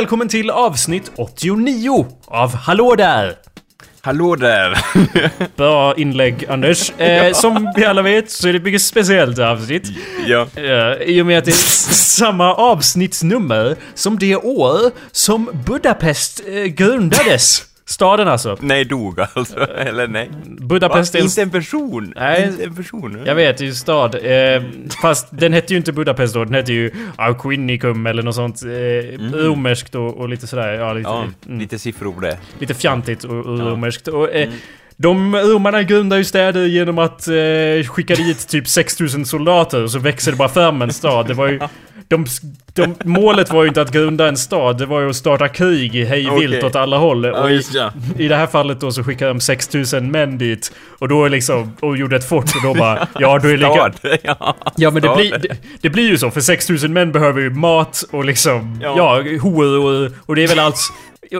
Välkommen till avsnitt 89 av Hallå där! Hallå där! Bra inlägg Anders. Eh, som vi alla vet så är det ett mycket speciellt avsnitt. ja. Eh, I och med att det är samma avsnittsnummer som det år som Budapest eh, grundades. Staden alltså. Nej, dog alltså. Eller nej. Budapest Va? är Inte en person? Nej. Inte en person? Jag vet, det är ju stad. Eh, fast den hette ju inte Budapest då, den hette ju Auquinicum eller något sånt. Eh, Romerskt och, och lite sådär. Ja, lite, Ja, mm, lite siffror det. lite fjantigt och, och romerskt. Och, eh, De romarna grundade ju städer genom att eh, skicka dit typ 6000 soldater och så växer det bara fram en stad. Det var ju... De, de, målet var ju inte att grunda en stad, det var ju att starta krig hej vilt Okej. åt alla håll. Ja, Och i, ja. I det här fallet då så skickade de 6000 män dit. Och då liksom, och gjorde ett fort och då bara, ja då är det lika... Ja. Ja men det blir, det, det blir ju så, för 6000 män behöver ju mat och liksom, ja, Ja. hor och, och det är väl allt...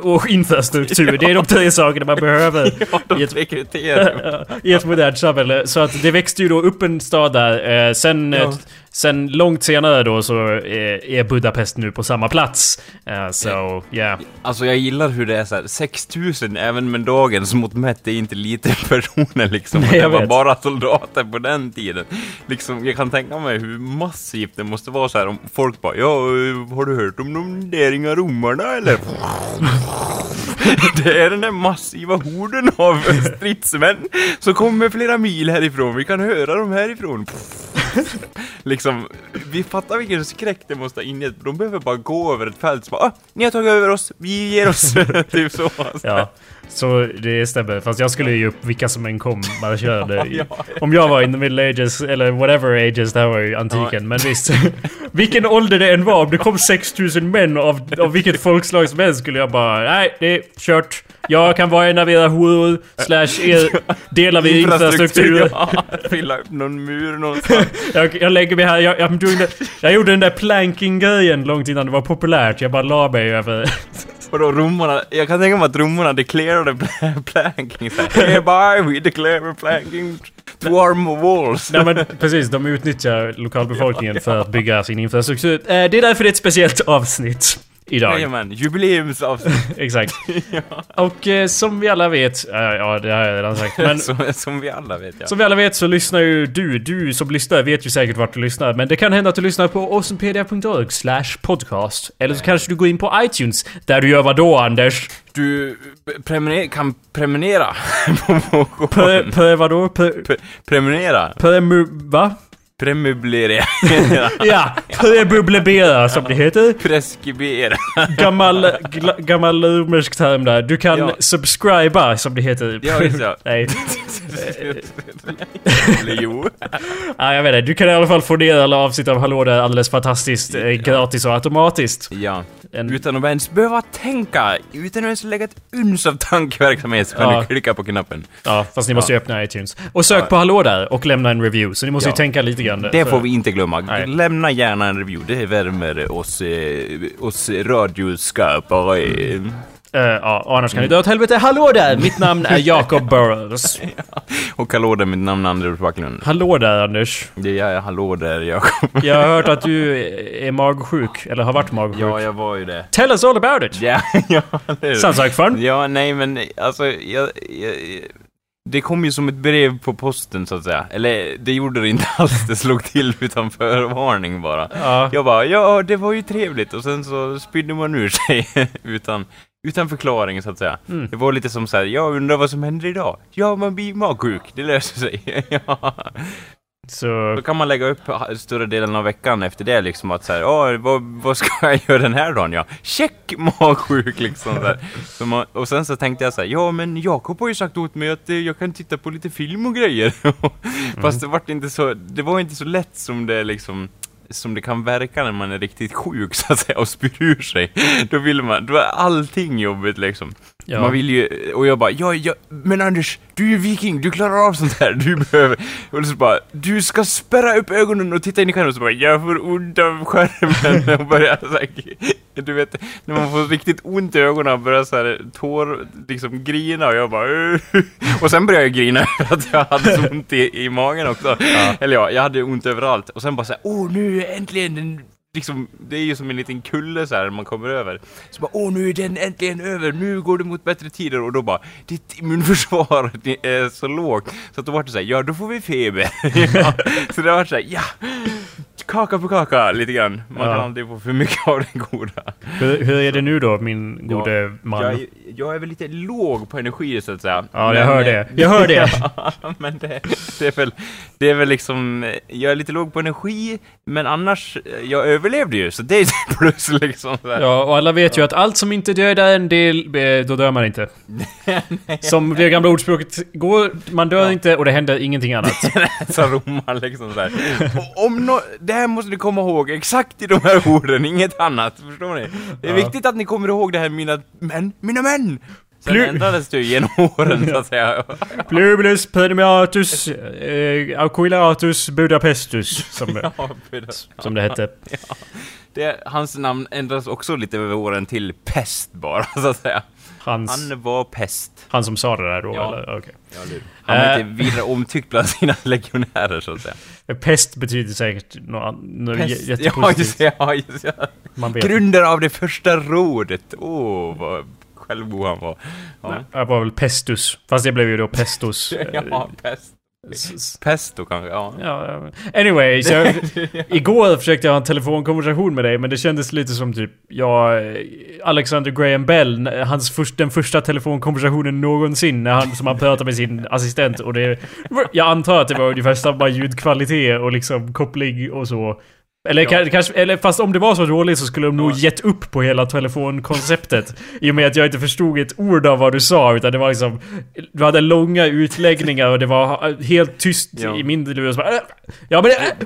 Och infrastruktur, det är de tre sakerna man behöver Ja, de i, ett, i ett modernt samhälle. Så att det växte ju då upp en stad där. Eh, sen, Ja. eh, sen långt senare då så är Budapest nu på samma plats. Eh, så, ja. Alltså jag gillar hur det är så här, 6000 även med dagens mått mätt är inte lite personer liksom. Nej, det var vet. bara soldater på den tiden. Liksom, jag kan tänka mig hur massivt det måste vara så här om folk bara Ja, eh, har du hört om de där inga romarna eller? Det är den där massiva horden av stridsmän som kommer flera mil härifrån. Vi kan höra dem härifrån. Liksom, vi fattar vilken skräck det måste ha ingett. De behöver bara gå över ett fält så bara ah, ni har tagit över oss, vi ger oss. typ så. Alltså. Ja, så det stämmer. Fast jag skulle ge upp vilka som än kom bara körde. Ja, Om jag var in the middle ages, eller whatever ages, det här var ju antiken. Men visst. vilken ålder det än var, om det kom 6000 män av, av vilket folkslag som helst skulle jag bara Nej, det är kört. Jag kan vara en av era horor, slash er del av er infrastruktur. Ja, fylla upp någon mur någonstans. Jag, jag lägger mig här, jag, jag, jag gjorde den där planking-grejen långt innan det var populärt. Jag bara la mig över... Vadå romarna? Jag kan tänka mig att romarna declarerade pla- planking såhär. Hereby we declare planking to our walls. Nej men precis, de utnyttjar lokalbefolkningen för att bygga sin infrastruktur. Eh, Det är därför det är ett speciellt avsnitt idag. Jajamän, jubileumsavsnitt. Exakt. Och eh, som vi alla vet, eh, ja det har jag redan sagt, men som, som vi alla vet ja. som vi alla vet så lyssnar ju du, du som lyssnar vet ju säkert vart du lyssnar, men det kan hända att du lyssnar på awesomepedia.org slash podcast. Eller så kanske du går in på iTunes, där du gör vad då Anders? Du prenumer- kan prenumerera på, på, På, på vadå? På, Pre- prenumerera? på, va? Premöblera? Ja, prebublebera som det heter. Preskribera? Gammal, gammal romersk term där. Du kan Ja. subscriba som det heter. Ja, det. Nej. Eller jo. Ja, jag vet inte. Du kan i alla fall få ner alla avsnitt av Hallå där alldeles fantastiskt. eh, Gratis och automatiskt. Ja. En, Utan att ens behöva tänka, utan att ens lägga ett uns av tankeverksamhet så kan Ja. du klicka på knappen. ja, fast ni måste ju öppna iTunes. Och sök på Hallå där och lämna en review. Så ni måste ju Ja. tänka lite grann. Det för- får vi inte glömma. Nej. Lämna gärna en review, det värmer oss, eh, oss radioskapare. Eh, ja, annars kan ni dra åt helvete. Hallå där! Mitt namn är Jacob Burrows. Och hallå där, mitt namn är Anders Backlund. Hallå där Anders. Det är jag, hallå där Jakob. Jag har hört att du är magsjuk, eller har varit magsjuk. Ja, jag var ju det. Tell us all about it! Ja, ja, det. Sounds like fun. Ja, nej men alltså, jag, jag, det kom ju som ett brev på posten så att säga. Eller det gjorde det inte alls, det slog till utan förvarning bara. Ja. Jag bara, ja det var ju trevligt och sen så spydde man ur sig utan, utan förklaring så att säga. Mm. Det var lite som så här, jag undrar vad som händer idag. Ja, man blir magsjuk, det löser sig. ja. Så... Då kan man lägga upp större delen av veckan efter det liksom att såhär, ja vad, vad ska jag göra den här dagen? Ja, check magsjuk liksom så så man, Och sen så tänkte jag så här, ja men Jakob har ju sagt åt mig att eh, jag kan titta på lite film och grejer. Fast det var inte så, det var inte så lätt som det liksom som det kan verka när man är riktigt sjuk så att säga och spyr ur sig. Då vill man, då är allting jobbigt liksom. Ja. Man vill ju, och jag bara, ja, ja, men Anders, du är ju viking, du klarar av sånt här, du behöver, och så bara, du ska spärra upp ögonen och titta in i kameran och så bara, jag får ont av skärmen och börja så här, du vet, när man får riktigt ont i ögonen och börjar så här tår, liksom grina och jag bara, "Ugh." och sen började jag grina för att jag hade så ont i, i magen också. Eller ja, jag hade ont överallt och sen bara så här, åh nu äntligen den liksom, det är ju som en liten kulle så här när man kommer över. Så bara, åh nu är den äntligen över, nu går det mot bättre tider och då bara, ditt immunförsvar är så lågt. Så att då vart det så här, ja då får vi feber. ja. Så det vart så här, ja, kaka på kaka lite grann. Man Ja. kan aldrig få för mycket av det goda. Hur, hur är det nu då, min gode man? Jag, är- jag är väl lite låg på energi så att säga. Ja, jag Men, hör eh, det. Jag hör det. Ja, men det, det, är väl, det är väl liksom, eh, jag är lite låg på energi, men annars, eh, jag överlevde ju, så det är ett plus liksom. Ja, och alla vet ju att allt som inte dödar en del, då dör man inte. Som det gamla ordspråket går, man dör inte och det händer ingenting annat. Så romar liksom så här. Och om no, det här måste ni komma ihåg, exakt i de här orden, inget annat, förstår ni? Det är Ja. viktigt att ni kommer ihåg det här, mina män, mina män! Sen Plu- ändrades det genom åren så att säga. Pluribus prenumeratus eh, aquilatus budapestus, som, Ja, som det hette. det, hans namn ändras också lite över åren till pest bara, så att säga. Hans, Han var pest. han som sa det där då, Ja. eller? Okej. Han var Eh. inte vidare omtyckt bland sina legionärer så att säga. Pest betyder säkert något, något Pest, jä- ja, jättepositivt. just det, ja, just det. Man vet. Grunden av det första rådet. Åh, vad självgod han var. Ja, Jag var väl pestus. Fast det blev ju då pestus. ja pest. Pesto kanske, ja. Ja, anyway, så jag, igår försökte jag ha en telefonkonversation med dig men det kändes lite som typ, ja, Alexander Graham Bell, hans först, den första telefonkonversationen någonsin när han, som han pratade med sin assistent och det, jag antar att det var ungefär samma ljudkvalitet och liksom koppling och så. Eller, Ja. ka- kanske, eller fast om det var så dåligt så skulle de nog Ja. gett upp på hela telefonkonceptet. I och med att jag inte förstod ett ord av vad du sa utan det var liksom Du hade långa utläggningar och det var helt tyst Ja. i min lur äh, Ja men det...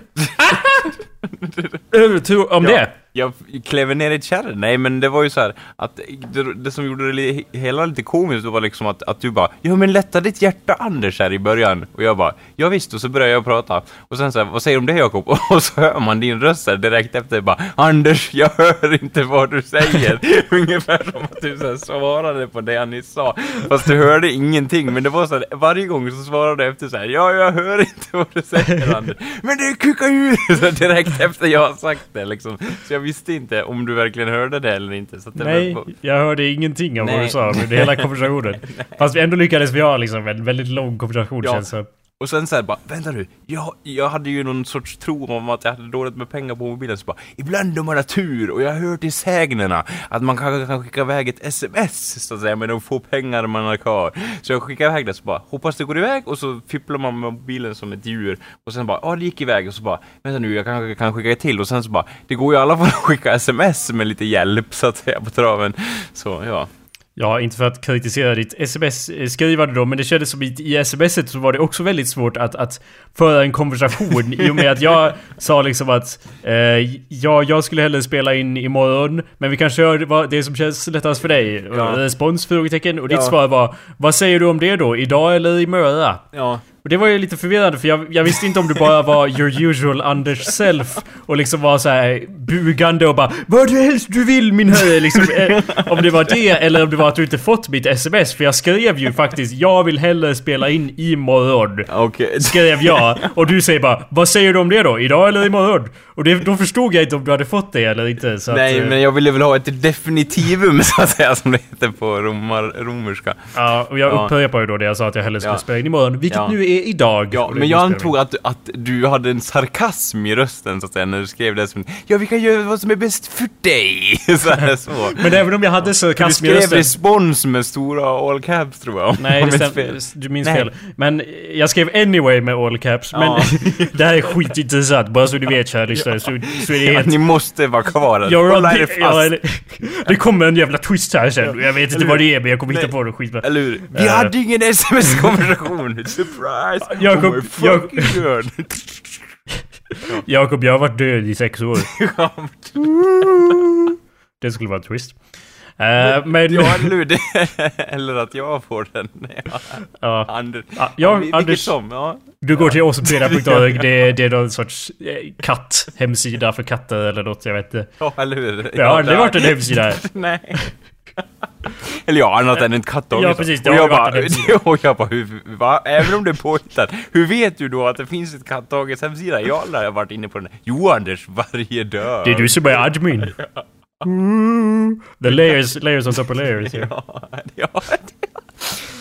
Äh, tur om det. Jag klev ner i ett kärr. Nej, men det var ju så här att det, det som gjorde det hela lite komiskt var liksom att, att du bara Ja men lätta ditt hjärta Anders här i början. Och jag bara Ja visst, och så började jag prata. Och sen så här, vad säger du om det Jakob? Och så hör man din röst här direkt efter bara Anders, jag hör inte vad du säger. Ungefär som att du så här svarade på det jag nyss sa. Fast du hörde ingenting. Men det var så här, varje gång så svarade du efter så här Ja, jag hör inte vad du säger Anders. Men det kukar ur! Så direkt efter jag har sagt det liksom. Så jag visste inte om du verkligen hörde det eller inte. Så det Nej, var- jag hörde ingenting av vad Nej. du sa under hela konversationen. Fast vi ändå lyckades vi ha liksom en väldigt lång konversation Ja. känns det och sen så här bara, vänta nu, jag, jag hade ju någon sorts tro om att jag hade dåligt med pengar på mobilen, så bara, ibland om man har tur, och jag har hört i sägnerna att man kanske kan skicka iväg ett sms, så att säga, med de få pengar man har kvar. Så jag skickade iväg det, så bara, hoppas det går iväg, och så fipplar man med mobilen som ett djur, och sen bara, ja det gick iväg, och så bara, vänta nu, jag kanske kan skicka ett till, och sen så bara, det går ju i alla fall att skicka sms med lite hjälp, så att säga, på traven. Så, ja. Ja, inte för att kritisera ditt sms-skrivande då, men det kändes som i, i smset så var det också väldigt svårt att, att föra en konversation i och med att jag sa liksom att eh, ja, jag skulle hellre spela in imorgon, men vi kan köra vad- det som känns lättast för dig. Ja. Respons? Frågetecken. Och ditt Ja. svar var Vad säger du om det då? Idag eller imorgon? Ja. Och det var ju lite förvirrande för jag, jag visste inte om du bara var your usual Anders self och liksom var så här bugande och bara Vad du helst du vill min herre liksom, eh, Om det var det eller om det var att du inte fått mitt sms för jag skrev ju faktiskt Jag vill hellre spela in imorgon Okej. Skrev jag och du säger bara Vad säger du om det då? Idag eller imorgon? Och det, då förstod jag inte om du hade fått det eller inte så Nej, att, eh, men jag ville väl ha ett definitivum så att säga, som det heter på romar, romerska. Ja, och jag Ja. upprepar ju då det jag sa att jag hellre skulle Ja. spela in imorgon Vilket Ja. nu är idag Ja, men jag antog att, att du hade en sarkasm i rösten så att säga, när du skrev det som Ja, vi kan göra vad som är bäst för dig! så här, så. Men även om jag hade Du sarkasm i skrev rösten respons med stora all caps tror jag. Nej, det fel. Du minns Nej. fel. Men jag skrev anyway med all caps. Men Ja. det här är skitintressant. Bara så du vet kära lyssnare. Så, så är det Ja, helt... ni måste vara kvar. Jag Hålla er ja, fast. eller- det kommer en jävla twist här sen. Jag vet inte vad det är men jag kommer hitta på det skit. Eller hur? Vi Eh. hade ingen sms-konversation! Surprise! Jakob, oh god! Jakob, jag har varit död i sex år. Det skulle vara en twist. Eh, men... ja, eller hur? Det- Eller att jag får den. Ja, ja. Anders. Ja, jag- vilket Anders- som, ja. Du går till åsupeda.org. Det, det är någon sorts eh, katt-hemsida för katter eller något. Jag vet inte. Ja, eller hur? Jag har aldrig varit en hemsida. Nej. Eller ja, annat än en kattdoggy. Ja, precis, det och jag bara, och jag bara, hur, va? Även om det är påhittat, hur vet du då att det finns ett kattdogges hemsida? Jag har aldrig varit inne på den. Jo, Anders, varje dag. Det är du som är admin. The layers, layers on top of layers. Yeah. Ja, ja,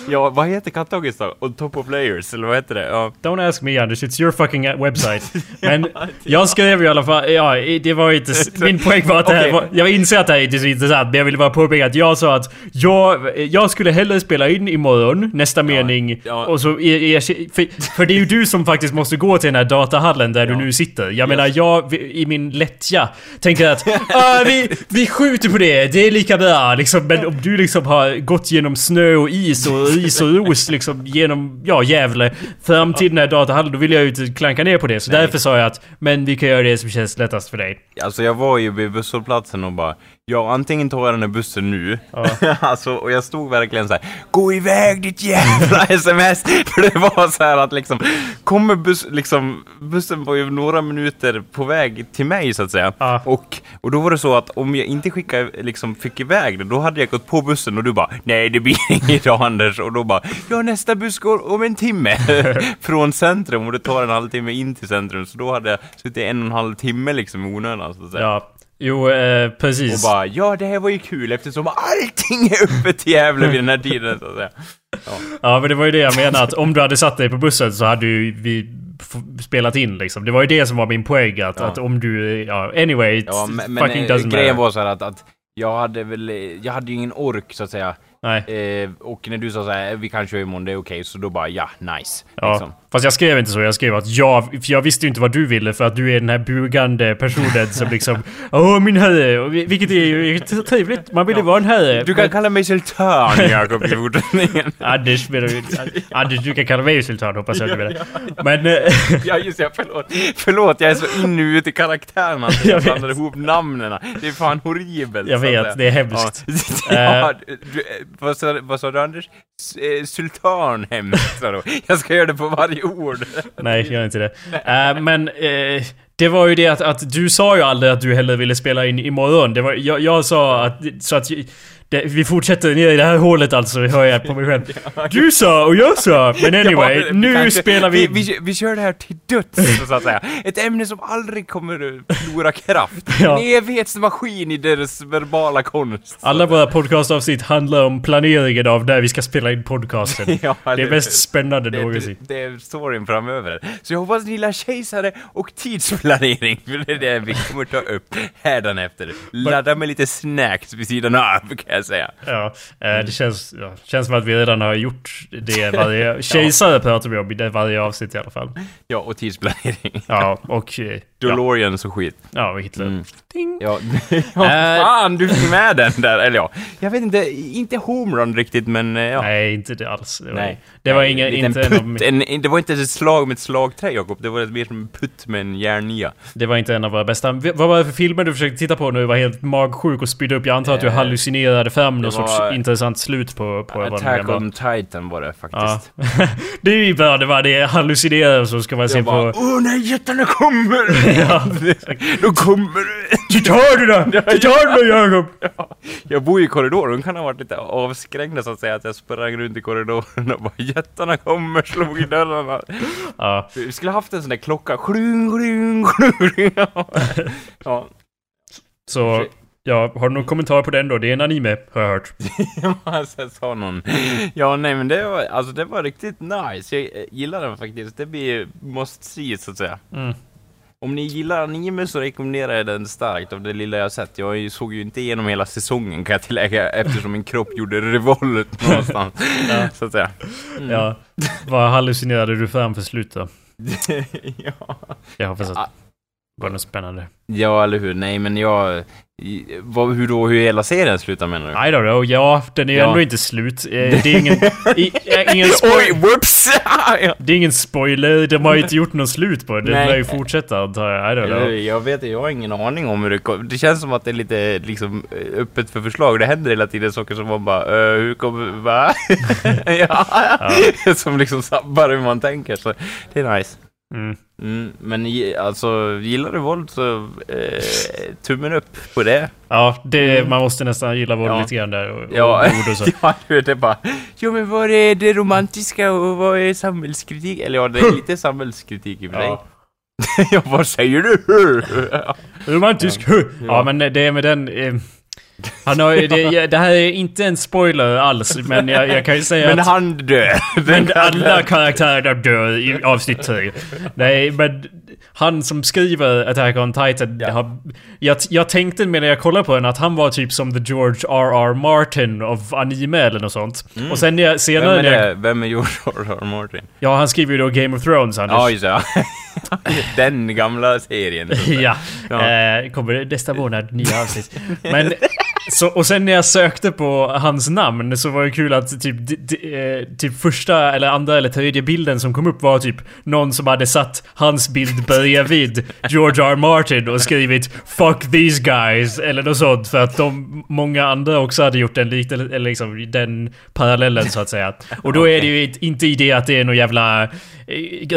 ja, vad heter kattdogges då? On top of layers, eller vad heter det? Ja. Don't ask me Anders, it's your fucking website. Men jag skrev i alla fall, ja det var inte, min poäng var att det här var, jag inser att det här inte är så intressant men jag ville bara påpeka att jag sa att jag, jag skulle hellre spela in imorgon, nästa mening, ja. och så, för, för det är ju du som faktiskt måste gå till den här datahallen där du nu sitter. Jag menar jag i min lättja tänker att ah, vi, vi skjuter på det, det är lika bra liksom. Men om du liksom har gått genom snö och is och is och ros liksom genom, ja Gävle fram till den här datahallen, då vill jag ju inte klanka ner på det. Så därför sa jag att, men vi kan göra det som känns lättast för dig. Alltså jag var ju vid busshållplatsen och bara Ja, antingen tar jag den här bussen nu Alltså, och jag stod verkligen så här Gå iväg ditt jävla sms! För det var så här att liksom Kommer buss, liksom Bussen var ju några minuter på väg till mig så att säga. Ja. och, och då var det så att om jag inte skickade, liksom fick iväg det Då hade jag gått på bussen och du bara Nej det blir inget idag Anders. Och då bara Ja nästa buss går om en timme Från centrum och det tar en halvtimme in till centrum. Så då hade jag suttit en och en halv timme liksom i onödan så att säga. Ja, jo eh, precis. och bara, ja det här var ju kul eftersom allting är öppet i Gävle vid den här tiden så att säga. Ja men det var ju det jag menade att om du hade satt dig på bussen så hade ju vi spelat in liksom. Det var ju det som var min poäng att, Ja. att om du... Ja, anyway, it Ja, men, men fucking eh, doesn't grejen matter. var så här att, att jag hade väl, eh, jag hade ju ingen ork så att säga. Nej. Eh, och när du sa så här, vi kan köra imorgon, det är okej, så då bara, ja, nice. Ja, Liksom. Fast jag skrev inte så. Jag skrev att jag... För jag visste ju inte vad du ville för att du är den här bugande personen som liksom... Åh min herre! Vilket är ju trevligt. Man vill ju vara en herre. Du kan kalla mig sultan, Jakob, i fortsättningen. Anders menar du... Anders, du kan kalla mig sultan hoppas jag du menar. Men... eh, Ja, just det, förlåt. Förlåt, jag är så inne ute i karaktären att Jag jag blandar ihop namnen. Det är fan horribelt. Jag att vet, det är hemskt. Ja, Eh. ja du, du, vad, sa, vad sa du Anders? S- eh, Sultanhem, sa du. Jag ska göra det på varje ord. Nej, gör inte det. Uh, men uh, det var ju det att, att du sa ju aldrig att du hellre ville spela in imorgon. Det var, jag, jag sa att... Så att det, vi fortsätter ner i det här hålet alltså, hör jag på mig själv. Du sa och jag sa, men anyway, Ja, nu kanske- spelar vi... vi, vi... Vi kör det här till döds, så att säga. Ett ämne som aldrig kommer att förlora kraft. Ja. En evighetsmaskin i deras verbala konst. Alla våra podcastavsnitt handlar om planeringen av när vi ska spela in podcasten. Ja, det är mest spännande Det, någonsin. det, det är storyn framöver. Så jag hoppas ni gillar kejsare och tidsplanering, för det är det vi kommer ta upp hädanefter. Ladda med lite snacks vid sidan av, jag säga. Ja, eh, det känns, ja, känns som att vi redan har gjort det varje... Kejsare pratar vi om i det varje avsnitt i alla fall. Ja, och tidsplanering. Ja, och... Ja, DeLoreans och skit. ja Hitler. Mm. Ding! Ja, ja Äh. fan du fick med den där, eller ja. Jag vet inte, inte homerun riktigt men eh, ja. Nej, inte det alls. Det var, Nej. det var liten inte en av, putt, en, det var inte ett slag med ett slagträ Jakob, det var mer som en putt med en järnia. det var inte en av våra bästa. Vad var det för filmer du försökte titta på när du var helt magsjuk och spydde upp? Jag antar att du Eh, hallucinerade fram någon sorts intressant slut på, på Attack on Titan var det Ja. faktiskt. det är ju bra, det var det hallucinerade och så ska man se bara, på... åh nej jättarna kommer! Ja. Då kommer du! Du tar du då Jakob! Jag bor ju i korridoren, de kan ha varit lite avskräckta så att säga, att jag sprang runt i korridoren och bara jättarna kommer, slog i dörrarna. Ja, Vi skulle haft en sån där klocka, kling, kling, kling. Ja, så... Ja, har du någon kommentar på den då? Det är en anime, har jag hört. alltså, sa någon. Ja, nej men det var, alltså det var riktigt nice. Jag gillar den faktiskt. Det blir must see så att säga. Mm. Om ni gillar anime så rekommenderar jag den starkt av det lilla jag sett. Jag såg ju inte igenom hela säsongen kan jag tillägga eftersom min kropp gjorde revolt någonstans. Ja. Så att säga. Ja. Vad hallucinerade du fram för slut då? ja. Jag hoppas Ah. att det var något spännande. ja, eller hur? Nej men jag... Vad, hur då, hur hela serien slutar menar du? I don't know, ja, den är ju Ja. ändå inte slut. Eh, Det är ingen... i, eh, ingen Oj, whoops! ja. det är ingen spoiler, de har ju inte gjort någon slut på det. Den lär ju fortsätta antar jag. I don't know. Jag vet jag har ingen aning om hur det kommer. Det känns som att det är lite liksom eh, öppet för förslag. Det händer hela tiden saker som man bara, uh, hur kommer, va? ja, som liksom sabbar hur man tänker. Så det är nice. Mm. Mm, men alltså, gillar du våld så eh, tummen upp på det. Ja, det, man måste nästan gilla våld Ja. lite grann där. Och, Ja, och och så. ja det är bara... Jo men vad är det romantiska och vad är samhällskritik? Eller ja, det är lite samhällskritik i och för sig. Ja. ja, vad säger du? Romantisk. Ja. ja, men det är med den... Eh, han har, det, det här är inte en spoiler alls, men jag, jag kan ju säga men att... han dör. Men alla karaktärer dör i avsnitt 3. Nej, men han som skriver Attack on Titan, Ja. har, jag, jag tänkte medan jag kollade på den att han var typ som the George R.R. Martin av anime eller något sånt. Och sen när jag, Vem senare är när jag, det? Vem är George R.R. Martin? Ja, han skriver ju då Game of Thrones, Anders. Ja, just det. Den gamla serien. Ja, Ja. Eh, kommer nästa månad nya avsnitt. Men, så, och sen när jag sökte på hans namn så var det kul att typ, d, d, eh, typ första eller andra eller tredje bilden som kom upp var typ någon som hade satt hans bild bredvid George R. Martin och skrivit 'Fuck these guys' eller något sånt för att de, många andra också hade gjort den eller liksom den parallellen så att säga. Och då är det ju inte i det att det är någon jävla eh,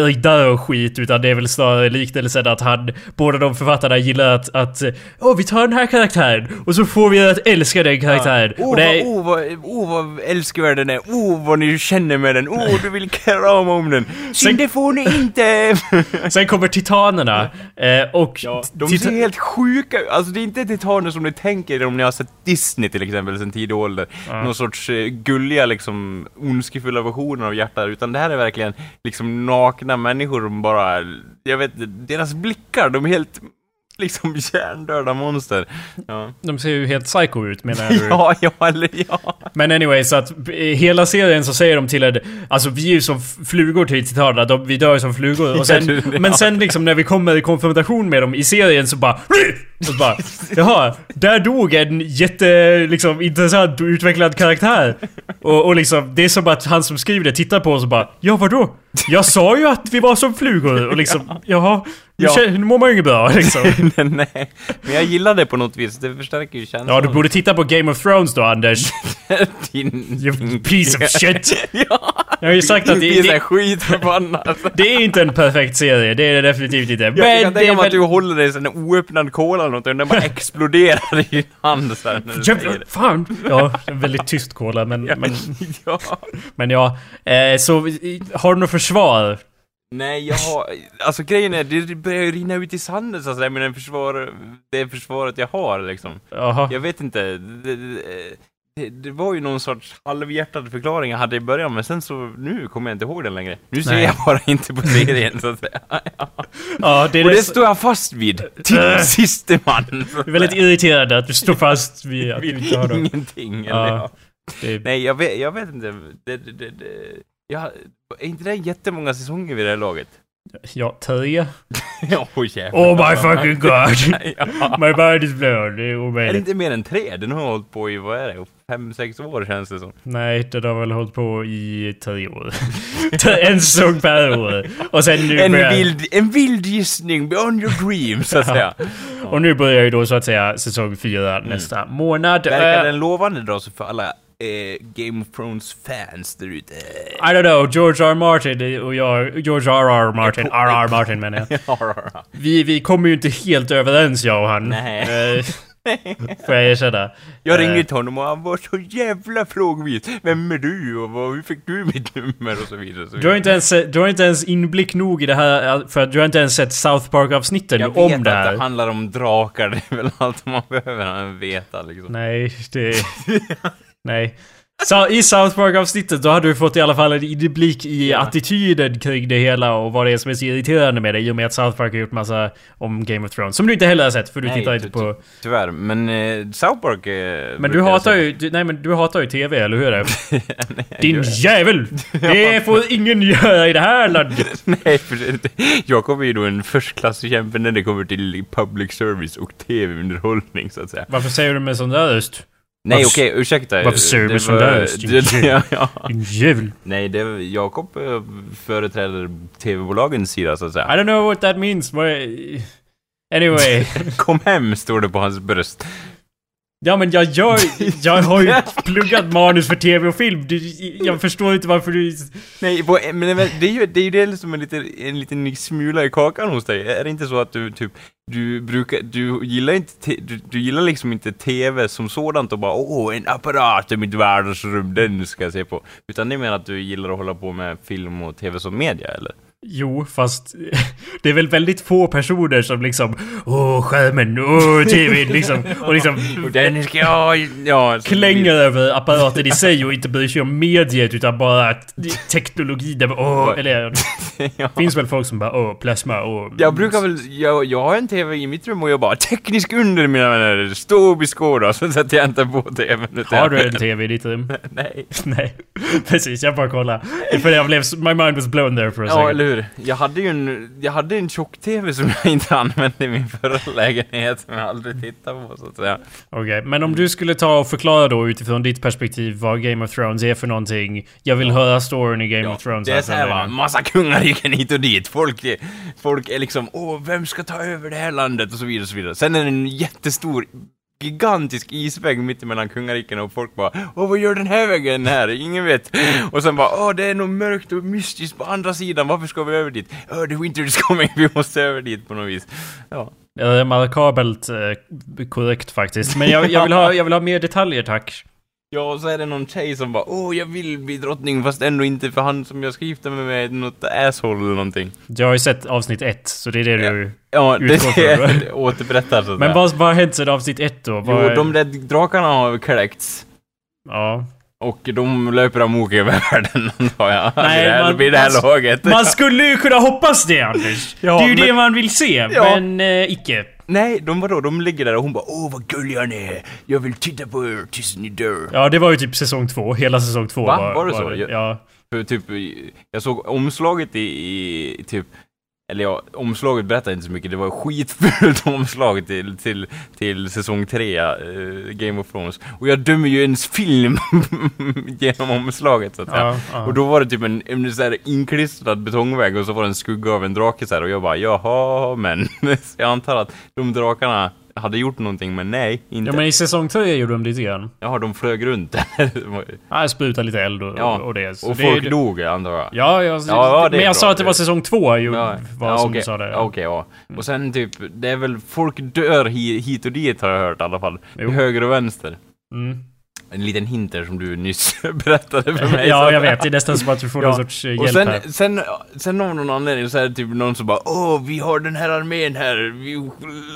riddare och skit utan det är väl snarare liknelsen att han, båda de författarna gillar att, att Åh vi tar den här karaktären och så får vi att älska den karaktären. Oh, och det vad, är, oh, vad, oh, vad älskvärd den är. Oh, vad ni känner med den. Oh, du vill krama om den. Sen det får ni inte. sen kommer titanerna eh, och... Ja, de ser helt sjuka ut. Alltså det är inte titaner som ni tänker om ni har sett Disney till exempel sen tidig ålder. Någon sorts eh, gulliga liksom ondskefulla versioner av hjärtan. Utan det här är verkligen liksom nakna människor som bara, jag vet deras blickar, de är helt liksom hjärndöda monster. Ja, De ser ju helt psycho ut menar du? ja, ja eller ja. Men anyway, så att eh, hela serien så säger de till en... Alltså vi är ju som flugor till titanerna, de, vi dör som flugor. Och sen, Ja. Men sen liksom när vi kommer i konfrontation med dem i serien så bara... Och så bara Jaha, där dog en jätte, liksom, intressant och utvecklad karaktär. Och, och liksom, det är som att han som skriver det tittar på oss och bara Ja vadå? Jag sa ju att vi var som flugor och liksom, jaha. Nu, Ja. nu mår man ju inget bra liksom. Nej, men jag gillar det på något vis. Det förstärker ju känslan. Ja, du borde titta på Game of Thrones då Anders. Din... You piece of shit. ja! Jag har ju sagt att det, det såhär skitförbannad. Det är inte en perfekt serie, det är det definitivt inte. Jag kan Men det tänka mig att du håller dig en oöppnad cola eller något den bara exploderar i din hand så här, när du Jävlar, fan! Ja, väldigt tyst cola men... Ja, Men, ja. men ja. Eh, så, har du något försvar? Nej, jag har... Alltså grejen är, det börjar ju rinna ut i sanden så att säga med den försvar, det försvaret jag har liksom. Jaha. Jag vet inte. Det, det, det, det var ju någon sorts halvhjärtad förklaring jag hade i början, men sen så, nu kommer jag inte ihåg den längre. Nu ser Nej. jag bara inte på serien så att säga. Ja, det är, Och det det står jag fast vid. Till Äh. siste man. det är väldigt irriterande att du står fast vid att du inte har dem. ingenting. Ja. Eller, ja. Det, Nej, jag vet, jag vet inte. Det, det, det, det, jag, är inte det jättemånga säsonger vid det här laget? ja, tre. oh, jävlar. Oh my fucking god! ja. My mind is blown. Det är Är det omöjligt. inte mer än tre? Den har hållit på i, vad är det, fem, sex år känns det som. Nej, det har väl hållit på i tre år. en säsong per år. Och sen nu En börjar... vild, en vild gissning beyond your dreams, så att säga. Och nu börjar ju då så att säga säsong fyra nästa månad. Mm. Verkar Eh, den lovande då så för alla eh, Game of Thrones-fans där ute? I don't know, George R. Martin och jag, George R. R. Martin, R. R. Martin menar jag. Vi, vi kommer ju inte helt överens jag och han. Nej. Eh, får jag erkänna. Jag Eh, ringde till honom och han var så jävla frågvis. Vem är du och vad, hur fick du mitt nummer och så vidare. Du har, inte ens, du har inte ens inblick nog i det här, för att du har inte ens sett South Park-avsnitten Jag om vet det att här. det handlar om drakar, det är väl allt man behöver veta liksom. Nej, det... nej. Så, I South Park-avsnittet då hade du fått i alla fall en inblick i Ja. attityden kring det hela och vad det är som är så irriterande med det i och med att South Park har gjort massa om Game of Thrones. Som du inte heller har sett för du Nej, tittar inte på... Tyvärr, men eh, South Park... Eh, Men du jag hatar ju... Du, nej men du hatar ju TV, eller hur är det? Nej, Din jag- jävel! Det får ingen göra i det här landet! Nej, för Jakob är ju då en förstklassig kämpe när det kommer till public service och tv-underhållning så att säga. Varför säger du med sån där röst? Nej Varför- okej, ursäkta. varför säger du sån var- där det- ja, ja. Jävel! Nej, det är Jakob eh, företräder tv-bolagens sida så att I säga. don't know what that means. What... Anyway. Kom hem, står det på hans bröst. Ja men jag gör... Jag har ju pluggat manus för tv och film. Du, jag förstår inte varför du... Nej, men det är ju det, är ju det som en liten, en liten smula i kakan hos dig. Är det inte så att du typ, du brukar, du gillar inte, te, du, du gillar liksom inte TV som sådant och bara åh, en apparat i mitt vardagsrum, den ska jag se på. Utan det menar att du gillar att hålla på med film och TV som media, eller? Jo, fast det är väl väldigt få personer som liksom Åh, skärmen, åh, tvn liksom Och liksom Och den ska jag... Ja, klänger över apparaten i sig och inte bryr sig om mediet utan bara att teknologi där åh, eller ja. finns väl folk som bara åh, plasma och... Jag brukar väl, jag, jag har en TV i mitt rum och jag bara teknisk under mina vänner, stå och beskåda, så sätter jag inte på TVn. Har du en TV i ditt rum? Nej. Nej, precis. Jag bara kollar. För jag blev... My mind was blown there for a Ja, second. eller hur? Jag hade ju en, jag hade en tjock-TV som jag inte använde i min förra lägenhet, som jag aldrig tittade på så att säga. Okej, men om du skulle ta och förklara då utifrån ditt perspektiv vad Game of Thrones är för någonting. Jag vill höra storyn i Game of Thrones. det är alltså, såhär va, redan. massa kungariken hit och dit. Folk är, folk är liksom, åh, vem ska ta över det här landet? Och så vidare, och så vidare. Sen är det en jättestor gigantisk isväg mitt emellan kungariken och folk bara Åh vad gör den här vägen här? Ingen vet. Och sen bara Åh det är nog mörkt och mystiskt på andra sidan, varför ska vi över dit? Åh the winter is coming, vi måste över dit på något vis. Ja. Ja, det är markabelt eh, korrekt faktiskt. Men jag, jag, vill ha, jag vill ha mer detaljer tack. Ja, och så är det någon tjej som bara Åh jag vill bli drottning fast ändå inte för han som jag ska gifta mig med är något asshole eller någonting. Jag har ju sett avsnitt ett, så det är det du... Ja, det Utgår från är det. det återberättar så att Men vad, vad har hänt sedan avsnitt ett då? Vad, Jo, de där drakarna har kläckts. Ja. Och de löper amok över världen, antar jag. Nej, det här, man- vid det här man- laget. Man skulle ju kunna hoppas det Anders! Ja, det är ju men- det man vill se, Ja. men eh, icke. Nej, de vadå? De ligger där och hon bara Åh, vad gulliga ni är. Jag vill titta på er tills ni dör. Ja, det var ju typ säsong två. Hela säsong två Va? var, Var det så? Jag- Ja. För typ, jag såg omslaget i, i typ eller ja, omslaget berättar inte så mycket. Det var skitfult omslag till, till, till säsong 3, eh, Game of Thrones. Och jag dömer ju ens film genom omslaget så att säga. Ja, ja. Och då var det typ en, en så här inklistrad betongvägg och så var det en skugga av en drake så här, och jag bara jaha men. Så jag antar att de drakarna hade gjort någonting men nej, inte. Ja men i säsong tre gjorde de lite grann. Jaha, de flög runt där. Ja, sprutade lite eld och, ja, och det. Så och det, folk det, dog antar jag. Ja, jag, ja, men jag bra. sa att det var säsong två ju, Ja, var ja, som okej. du sa det. Ja, Okej, ja. Och sen typ, det är väl, folk dör hi, hit och dit har jag hört i alla fall. Jo. Höger och vänster. Mm. En liten hint där som du nyss berättade för mig. Ja, jag vet. Det är nästan som att du får Ja, någon sorts eh, Och hjälp sen, här. sen, sen av någon anledning så är det typ någon som bara Åh, vi har den här armén här, vi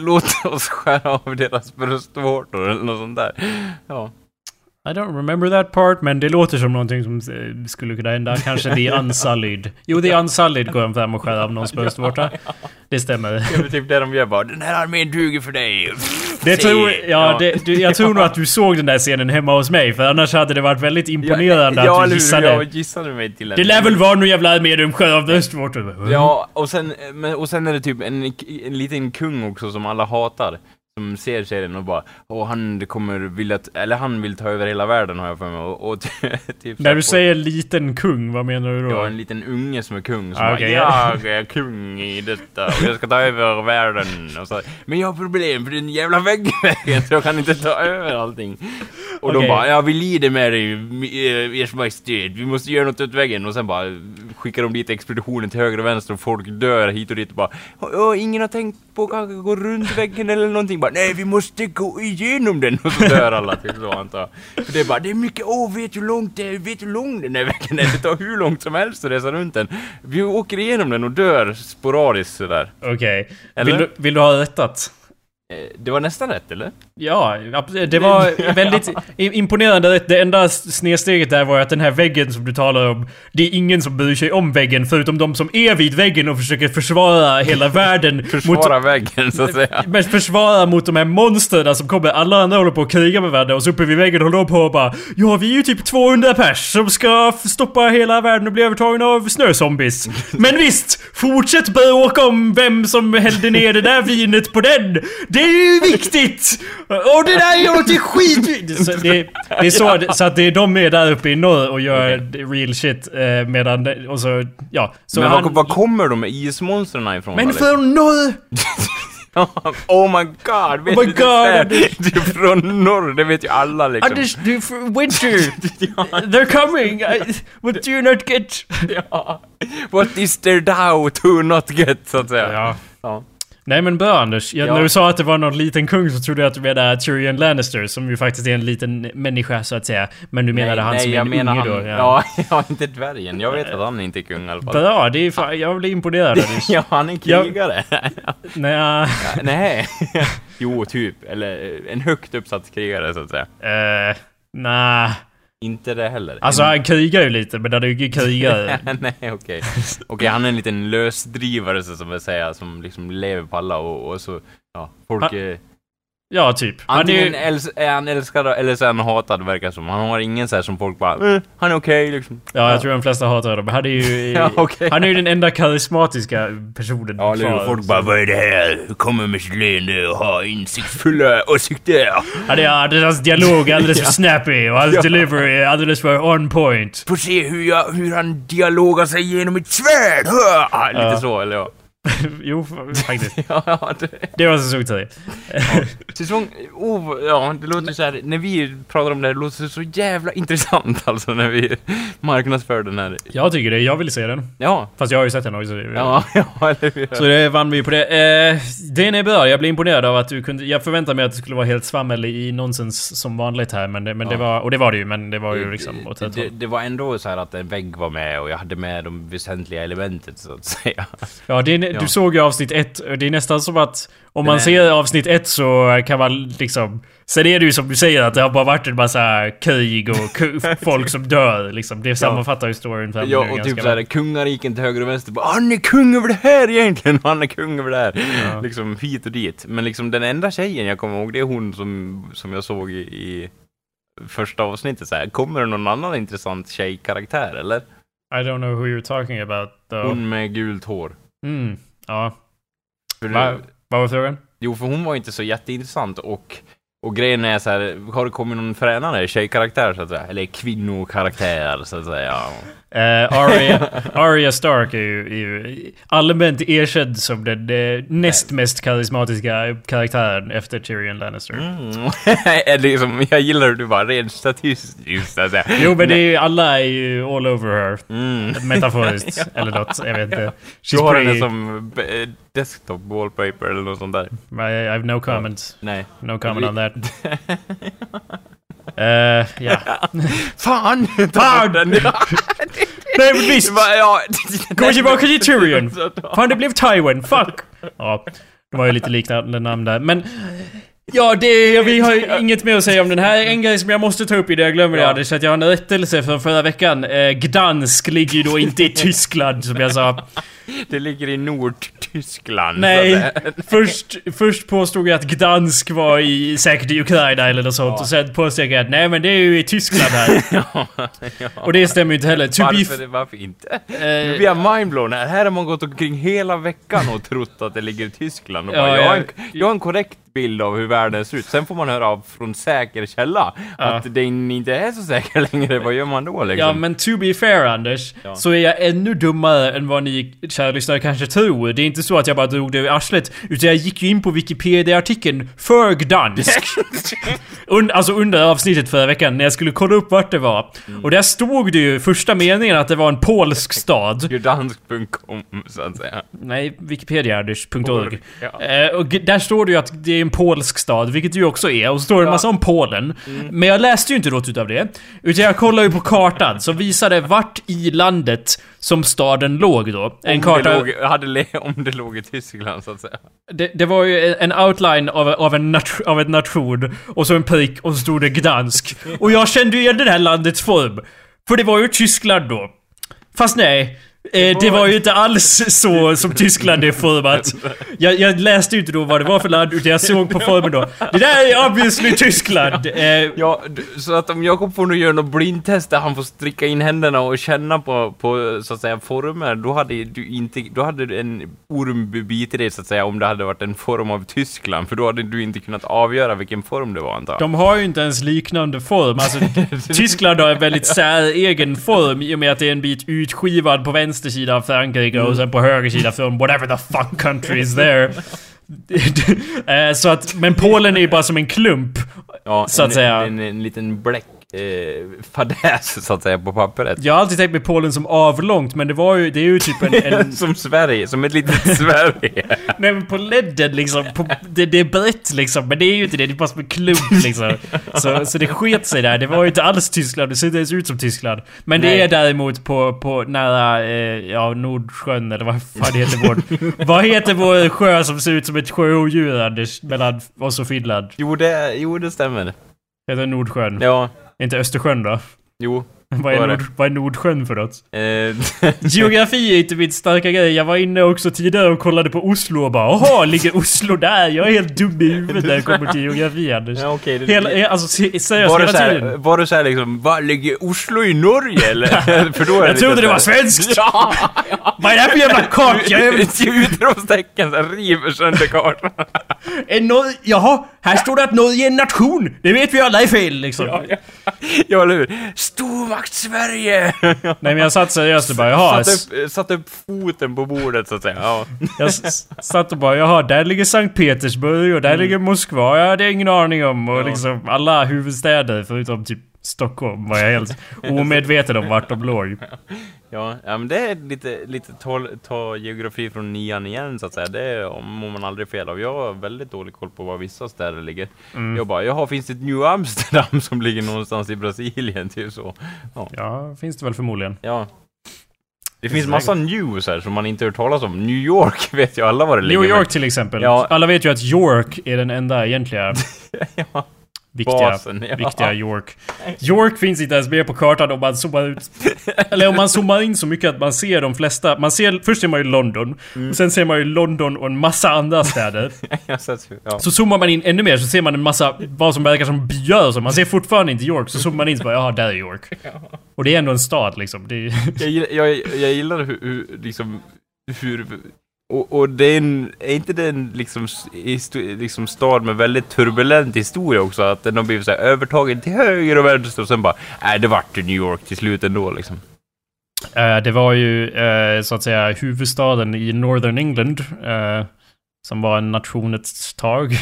låter oss skära av deras bröstvårtor eller något sånt där. Ja. I don't remember that part, men det låter som någonting som eh, skulle kunna hända. Kanske The Unsullied. Jo, The Unsullied går de fram och skär av någons bröstvårta. Det stämmer. Det är typ det de gör bara, den här armén duger för dig. Det tror, ja, Det, du, jag tror nog att du såg den där scenen hemma hos mig, för annars hade det varit väldigt imponerande ja, att du gissade. Jag gissade mig till Det lär väl vara någon jävla armé de skär av bröstvårtor? Ja, och sen, men, och sen är det typ en, en liten kung också som alla hatar. Som ser serien och bara Åh, han kommer vilja, eller han vill ta över hela världen har jag för mig. Och, och typ När du säger liten kung, vad menar du då? Ja, en liten unge som är kung som Ah, bara. Jag är kung i detta och jag ska ta över världen och så. Men jag har problem för den jävla väggvägen så jag kan inte ta över allting. Och de Okej. bara, ja vi lider med dig, eh, ers majestät, vi måste göra något åt väggen. Och sen bara skickar de dit expeditionen till höger och vänster och folk dör hit och dit och bara, "Åh, ingen har tänkt på att kanske gå runt väggen eller någonting. Bara, nej vi måste gå igenom den och så dör alla typ så antar jag. För det är bara, det är mycket, åh vet du hur långt det är, vet du hur lång den är väggen är? Det tar hur långt som helst att resa runt den. Vi åker igenom den och dör sporadiskt sådär. Okej. Eller? Vill du, vill du ha rättat? Eh, Det var nästan rätt eller? Ja, det var väldigt imponerande. Det enda snedsteget där var att den här väggen som du talar om, det är ingen som bryr sig om väggen förutom de som är vid väggen och försöker försvara hela världen. Försvara väggen så att säga. Men försvara mot de här monstren som kommer. Alla andra håller på att kriga med varandra och så uppe vid väggen håller de på och bara Ja, vi är ju typ 200 pers som ska stoppa hela världen och bli övertagna av snözombies. Men visst, fortsätt bråka om vem som hällde ner det där vinet på den. Det är ju viktigt! Och det där är ju något skit... Så det, det är så, så att det är de är där uppe i norr och gör real shit eh, medan... det- Och så, ja. Så Men han, var, var kommer de ismonstren ifrån? men från norr! oh my god! Vet Oh my du det god. Du är från norr, det vet ju alla liksom. Anders, du, winter! They're coming! I, what do you not get? ja. What is there thou to not get, så att säga. Ja. Ja. Nej men bra Anders, jag, Ja. när du sa att det var någon liten kung så trodde jag att du menade Tyrion Lannister som ju faktiskt är en liten människa så att säga. Men du menade han som är jag en menar unge han, då? Ja. ja, inte dvärgen. Jag vet att han inte är kung i alla fall. Bra, det är fan, jag blir imponerad ja, han är Ja. krigare. Nej, Ja, Nej. jo, typ. Eller eh, en högt uppsatt krigare, så att säga. uh, nej. Inte det heller. Alltså han krigar ju lite men han är ju ingen krigare. Nej, okej. Okej, han är en liten lösdrivare, så som jag säger, som liksom lever på alla och, och så... Ja, folk... Han- eh, Ja, typ. Han är Antingen ju, är han älskad eller så är han hatad, verkar som. Han har ingen så här som folk bara eh, han är okej liksom. ja, jag tror de flesta hatar honom. Han är ju... Ja, okej. Han är ju den enda karismatiska personen Ja, kvar. Folk bara 'Vad är det här?' Kommer med sitt leende och har insiktsfulla åsikter. Han är, ja, hans dialog är alldeles för snappy och hans Ja. delivery är alldeles för on point. Får se hur, jag, hur han dialogar sig genom ett svärd! Lite Ja. så, eller ja. jo, faktiskt. ja, ja, det, Det var säsong 10. säsong... Oh, ja, det låter så här, när vi pratar om det här, det låter så jävla intressant alltså när vi marknadsför den här. Jag tycker det. Jag vill se den. Ja, Fast jag har ju sett den också. ja, ja, eller hur? Så det vann vi på det. Eh, bra. Jag blev imponerad av att du kunde... Jag förväntade mig att det skulle vara helt svammel i nonsens som vanligt här. Men det, men det Ja. var... Och det var det ju. Men det var ju liksom åt det, håll. det var ändå så här att en vägg var med och jag hade med de väsentliga elementen så att säga. Ja, det är, Ja. du såg ju avsnitt ett. Det är nästan som att om man Nej. ser avsnitt ett så kan man liksom... Sen är det ju som du säger att det har bara varit en massa krig och folk som dör liksom. Det sammanfattar ju storyn för Ja, och ganska typ såhär kungariken till höger och vänster bara Han är kung över det här egentligen! och Han är kung över det här! Ja. Liksom hit och dit. Men liksom den enda tjejen jag kommer ihåg, det är hon som, som jag såg i, i första avsnittet så här. Kommer det någon annan intressant tjejkaraktär eller? I don't know who you're talking about though. Hon med gult hår. Mm, ja. Va, vad var frågan? Jo, för hon var inte så jätteintressant och och grejen är så här, har det kommit någon fränare tjejkaraktär så att säga? Eller kvinnokaraktär så att säga? Uh, Arya, Arya Stark är ju, är ju allmänt erkänd som den eh, näst mest karismatiska karaktären efter Tyrion Lannister. Mm. Liksom, jag gillar hur du bara rent statistiskt så att säga. Jo men det är, ju- alla är ju all over her. Mm. Metaforiskt eller något, jag vet inte. Du har henne som eh, desktop wallpaper eller något sånt där. I, I have no comment. Nej. No comment on that. Eh, ja. Fan! Fan! Nej men visst! Gå tillbaka till Tyrion! Fan det blev Tywin, fuck! Ja, det var ju lite liknande namn där. Men... Ja, det, vi har inget mer att säga om den här. En grej som jag måste ta upp i det jag glömmer det, Ja. Anders, att jag har en rättelse från förra veckan. Eh, Gdansk ligger ju då inte i Tyskland, som jag sa. Det ligger i Nordtyskland. Så Nej, först, först påstod jag att Gdansk var i, säkert i Ukraina eller något sånt. Och sen påstod jag att nej men det är ju i Tyskland här. ja, ja. Och det stämmer ju inte heller. To Varför, varför inte? eh, Nu blir jag mindblown här. Här har man gått omkring hela veckan och trott att det ligger i Tyskland. Och Ja, bara, jag, har en, jag har en korrekt bild av hur världen ser ut. Sen får man höra av från säker källa att den inte är så säker längre. Vad gör man då liksom? Ja men to be fair Anders, Ja. så är jag ännu dummare än vad ni kära lyssnare kanske tror. Det är inte så att jag bara drog det ur arslet, utan jag gick ju in på Wikipedia-artikeln för Gdansk. Un, alltså under avsnittet förra veckan när jag skulle kolla upp vart det var. Mm. Och där stod det ju första meningen att det var en polsk stad. Gdansk.com så att säga. Nej, wikipediaanders.org. Ja. Eh, och där står det ju att det är en polsk stad, vilket det ju också är. Och så står det en massa om Polen. Men jag läste ju inte något utav det. Utan jag kollade ju på kartan som visade vart i landet som staden låg då. En om, karta... det låg, hade om det låg i Tyskland så att säga. Det, det var ju en outline av, av, en nat- av en nation och så en prick och så stod det Gdansk. Och jag kände ju igen det här landets form. För det var ju Tyskland då. Fast nej. Eh, det var ju inte alls så som Tyskland är format. Jag, jag läste ju inte då vad det var för land, utan jag såg på formen då. Det där är obviously Tyskland! Eh, Ja, d- så att om Jakob får nu göra något blindtest där han får stricka in händerna och känna på, på så att säga former, då hade du inte, då hade du en orm bitit dig så att säga om det hade varit en form av Tyskland, för då hade du inte kunnat avgöra vilken form det var antar jag. De har ju inte ens liknande form. Alltså, Tyskland har en väldigt säregen form i och med att det är en bit utskivad på vänster sida av Frankrike och sen på höger sida från whatever the fuck country is there. Eh, så att, men Polen är ju bara som en klump. Ja, Så att en, säga. En, en, liten bläck eh, fadäs så att säga på pappret. Jag har alltid tänkt mig Polen som avlångt, men det var ju, det är ju typ en... en som Sverige, som ett litet Sverige. nej men på ledden liksom, på, det, det är brett liksom, men det är ju inte det, det är bara som en klump liksom. Så, så det sket sig där, det var ju inte alls Tyskland, det ser inte ens ut som Tyskland. Men det Nej. är däremot på, på nära, eh, ja, Nordsjön eller vad fan heter vår... vad heter vår sjö som ser ut som ett sjöodjur Anders, mellan oss och Finland? Jo, det, jo, det stämmer. Heter Nordsjön? Ja, inte Östersjön då? jo. Vad är, Nord, vad är Nordsjön för något? Eh, Geografi är inte min starka grej. Jag var inne också tidigare och kollade på Oslo och bara Jaha, ligger Oslo där? Jag är helt dum i huvudet när det kommer till geografi Anders. ja, okej. det- Hela, alltså se- seriöst var hela så här, tiden. var det så här liksom, vad ligger Oslo i Norge eller? För då är Jag trodde det var svenskt! Ja, ja. Vad är det här för jävla kart? Jag är, Ett utropstecken som river sönder kartan. Nor- Jaha, här står det att Norge är en nation! Det vet vi alla är fel liksom. Ja, ja. ja, eller hur? Stormakt-Sverige! Nej men jag satt seriöst och bara jaha. Satt upp, satt upp foten på bordet så att säga. Ja. Jag satt och bara jaha, där ligger Sankt Petersburg och där ligger Moskva. Jag hade ingen aning om. Och Mm. Ja. liksom alla huvudstäder förutom typ Stockholm var jag helt omedveten om vart de låg. Ja, ja, men det är lite, lite ta, ta geografi från nian igen så att säga. Det mår man aldrig fel av. Jag har väldigt dålig koll på var vissa städer ligger. Mm. Jag bara, jaha, finns det ett New Amsterdam som ligger någonstans i Brasilien? Typ så. Ja, finns det väl förmodligen. Ja. Det Finns massa news här som man inte hört talas om. New York vet ju alla var det ligger. New York till exempel. Ja. Alla vet ju att York är den enda egentliga ja, viktiga, basen. Ja. viktiga York. York finns inte ens med på kartan om man zoomar ut. Eller om man zoomar in så mycket att man ser de flesta. Man ser, först ser man ju London. Mm. Och sen ser man ju London och en massa andra städer. Ja. Så zoomar man in ännu mer så ser man en massa vad som verkar som byar så. Man ser fortfarande inte York. Så zoomar man in så bara jaha, där är York. Och det är ändå en stad liksom. Det jag, gillar- jag, jag gillar hur, hur liksom, hur, och, och det är, en, är inte det en liksom, liksom stad med väldigt turbulent historia också? Att den har blivit så här övertagen till höger och vänster och sen bara, nej det vart ju New York till slut ändå liksom. Uh, det var ju uh, så att säga huvudstaden i Northern England. uh, som var en nation ett tag.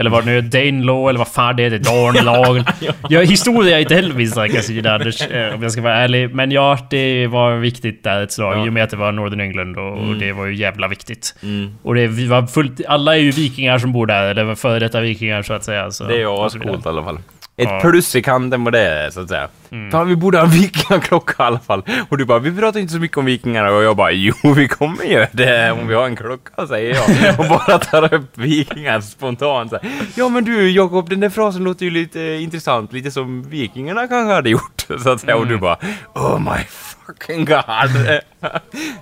Eller var det nu Danelaw eller vad fan det heter? Danelaw. ja, historia är inte heller min starka sida Anders, om jag ska vara ärlig. Men ja, det var viktigt där ett slag. Ja. I och med att det var Northern England och, och Mm. det var ju jävla viktigt. Mm. Och det var fullt... Alla är ju vikingar som bor där, eller före detta vikingar så att säga. Så, Det är ju och ascoolt i alla fall. Ett Ja. plus i kanten på det, så att säga. Mm. Fan, vi borde ha en vikingaklocka i alla fall. Och du bara, vi pratar inte så mycket om vikingarna. Och jag bara, jo, vi kommer göra det om vi har en klocka, säger jag. Och bara tar upp vikingar spontant. Så här. Ja, men du, Jakob, den där frasen låter ju lite intressant. Lite som vikingarna kanske hade gjort. Så att säga. Och du bara, oh my fucking god.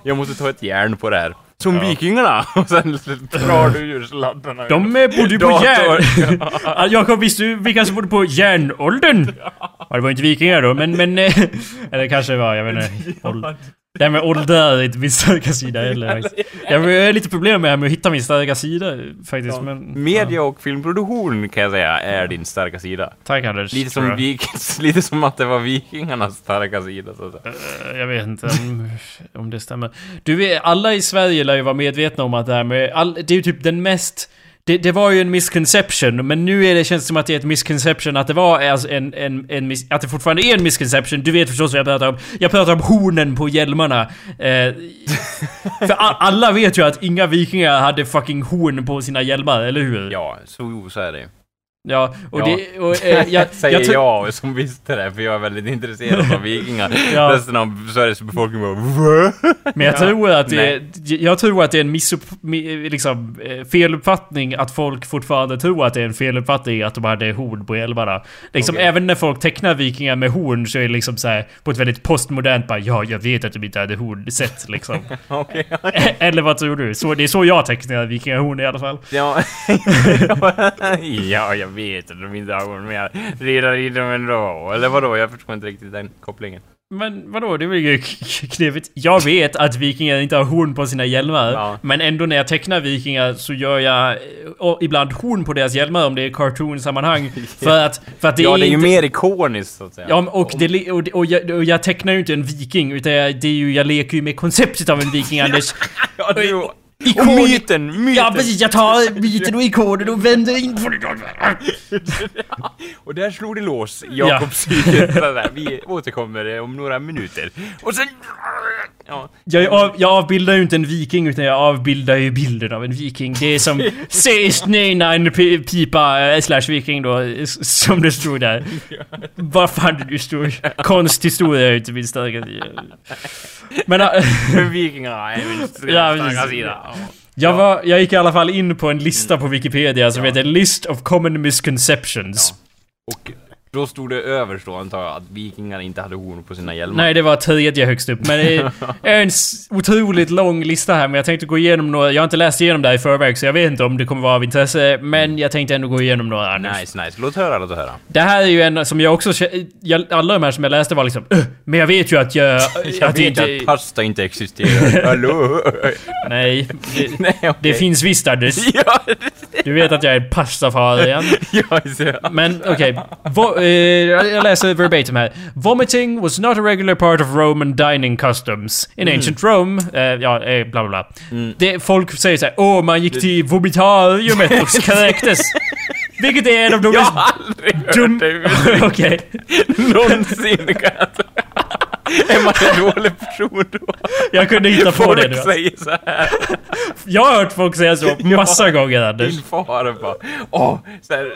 Jag måste ta ett järn på det här. Som Ja. vikingarna. Och sen drar du ur sladdarna. De eh, bodde ju på järn... Ja, Jakob, visste du vilka som bodde på järnåldern? Ja, det var inte vikingar då, men... men eh, eller kanske var, jag vet inte. Det här med ålder är inte min starka sida heller. Jag har lite problem med med att hitta min starka sida faktiskt, Ja. men... Media och filmproduktion kan jag säga är din starka sida. Tack Anders. Lite som, vikings, lite som att det var vikingarnas starka sida så att säga. Eh, Jag vet inte om, om det stämmer. Du vet, alla i Sverige lär ju vara medvetna om att det här med... All, det är ju typ den mest... Det, det var ju en misconception, men nu är det, känns det som att det är ett misconception att det var alltså en, en, en mis, Att det fortfarande är en misconception. Du vet förstås vad jag pratar om. Jag pratar om hornen på hjälmarna. Eh, för a, alla vet ju att inga vikingar hade fucking horn på sina hjälmar, eller hur? Ja, så, så är det ju. Ja, och Ja. det... Och, eh, jag, Säger jag, jag, som visste det, för jag är väldigt intresserad av vikingar. Ja. Resten av Sveriges befolkning bara Va? Men jag Ja. tror att det jag tror att det är en missupp, mi- liksom, eh, feluppfattning att folk fortfarande tror att det är en feluppfattning att de hade horn på hjälmarna. Liksom Okej. även när folk tecknar vikingar med horn så är det liksom så här på ett väldigt postmodernt bara ja, jag vet att de inte hade horn sett liksom. Eller vad tror du? Så, det är så jag tecknar vikingahorn i alla fall. Ja. ja, jag vet att de inte har gått med. Redan i dem ändå. Eller vadå? Jag förstår inte riktigt den kopplingen. Men vadå, det är väl k- knepigt? Jag vet att vikingar inte har horn på sina hjälmar. Ja. Men ändå när jag tecknar vikingar så gör jag eh, ibland horn på deras hjälmar om det är cartoon-sammanhang. För att, för att det ja, är det är ju inte... mer ikoniskt så att säga. Ja, och, det, och, och, jag, och jag tecknar ju inte en viking utan jag, det är ju, jag leker ju med konceptet av en viking Anders. Ja, du, Ikon- Och myten, myten! Ja precis, jag tar myten och ikonen och vänder in på det. Och där slog det lås i Jakobspsyket. Ja. Vi återkommer om några minuter. Och sen... Ja. Jag, av, jag avbildar ju inte en viking utan jag avbildar ju bilden av en viking. Det är som Sägs nejna en pi- pipa äh, slash viking då, som det stod där. Vad fan det stod. Konsthistoria är ju inte min starka sida. Men Vikingarna är min starka sida. Ja. jag, var, jag gick i alla fall in på en lista på Wikipedia som heter List of common misconceptions. Och då stod det överst då antar jag att vikingarna inte hade horn på sina hjälmar. Nej, det var tredje högst upp. Men det är en otroligt lång lista här, men jag tänkte gå igenom några. Jag har inte läst igenom det här i förväg, så jag vet inte om det kommer vara av intresse. Men jag tänkte ändå gå igenom några. Anders. Nice, nice. Låt höra, låt höra. Det här är ju en som jag också jag, Alla de här som jag läste var liksom "Öh, Men jag vet ju att jag... Jag att vet inte- att pasta inte existerar. Hallå? Nej, det, Nej, okej. det finns visst Anders. Ja, Du vet att jag är pastafarian. ja. Men okej, eh, jag läser verbatim här. Vomiting was not a regular part of Roman dining customs. In ancient Rome, eh, ja, eh, bla bla bla. Det, folk säger såhär, åh man gick till vomitariumet och kräktes. Vilket är en av de Jag mest har aldrig hört dum... det Okej. någonsin. Är man en dålig person då? Jag kunde hitta på det nu. Säger så här. Jag har hört folk säga så massa gånger Anders. Din far bara, åh, så här,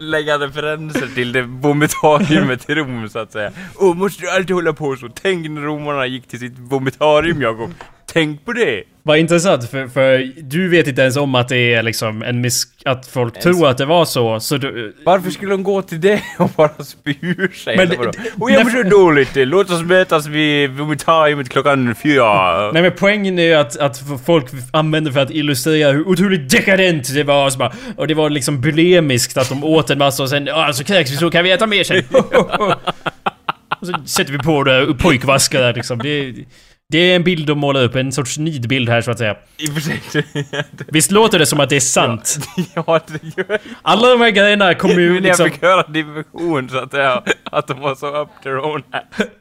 lägga referenser till det vomitariumet i Rom så att säga. Åh, måste du alltid hålla på så? Tänk när romarna gick till sitt vomitarium, Jakob. Tänk på det! Vad intressant, för, för du vet inte ens om att det är liksom en miss... Att folk tror att det var så, så du... Varför skulle de gå till det och bara spy ur sig? Men eller Och jag mår dåligt, låt oss mötas vid vomitariumet klockan fyra. Nej men poängen är ju att, att folk använder för att illustrera hur otroligt dekadent det var. Och, så bara, och det var liksom bulimiskt att de åt en massa och sen ja så kräks vi så kan vi äta mer sen. och så sätter vi på det pojkvaskar där liksom. Det, det är en bild de målar upp, en sorts nidbild här så att säga. I och för sig, det- Visst låter det som att det är sant? ja, det gör Alla de här grejerna kommer ju Men jag liksom... fick höra din version så att, ja, att de var så up their own ass.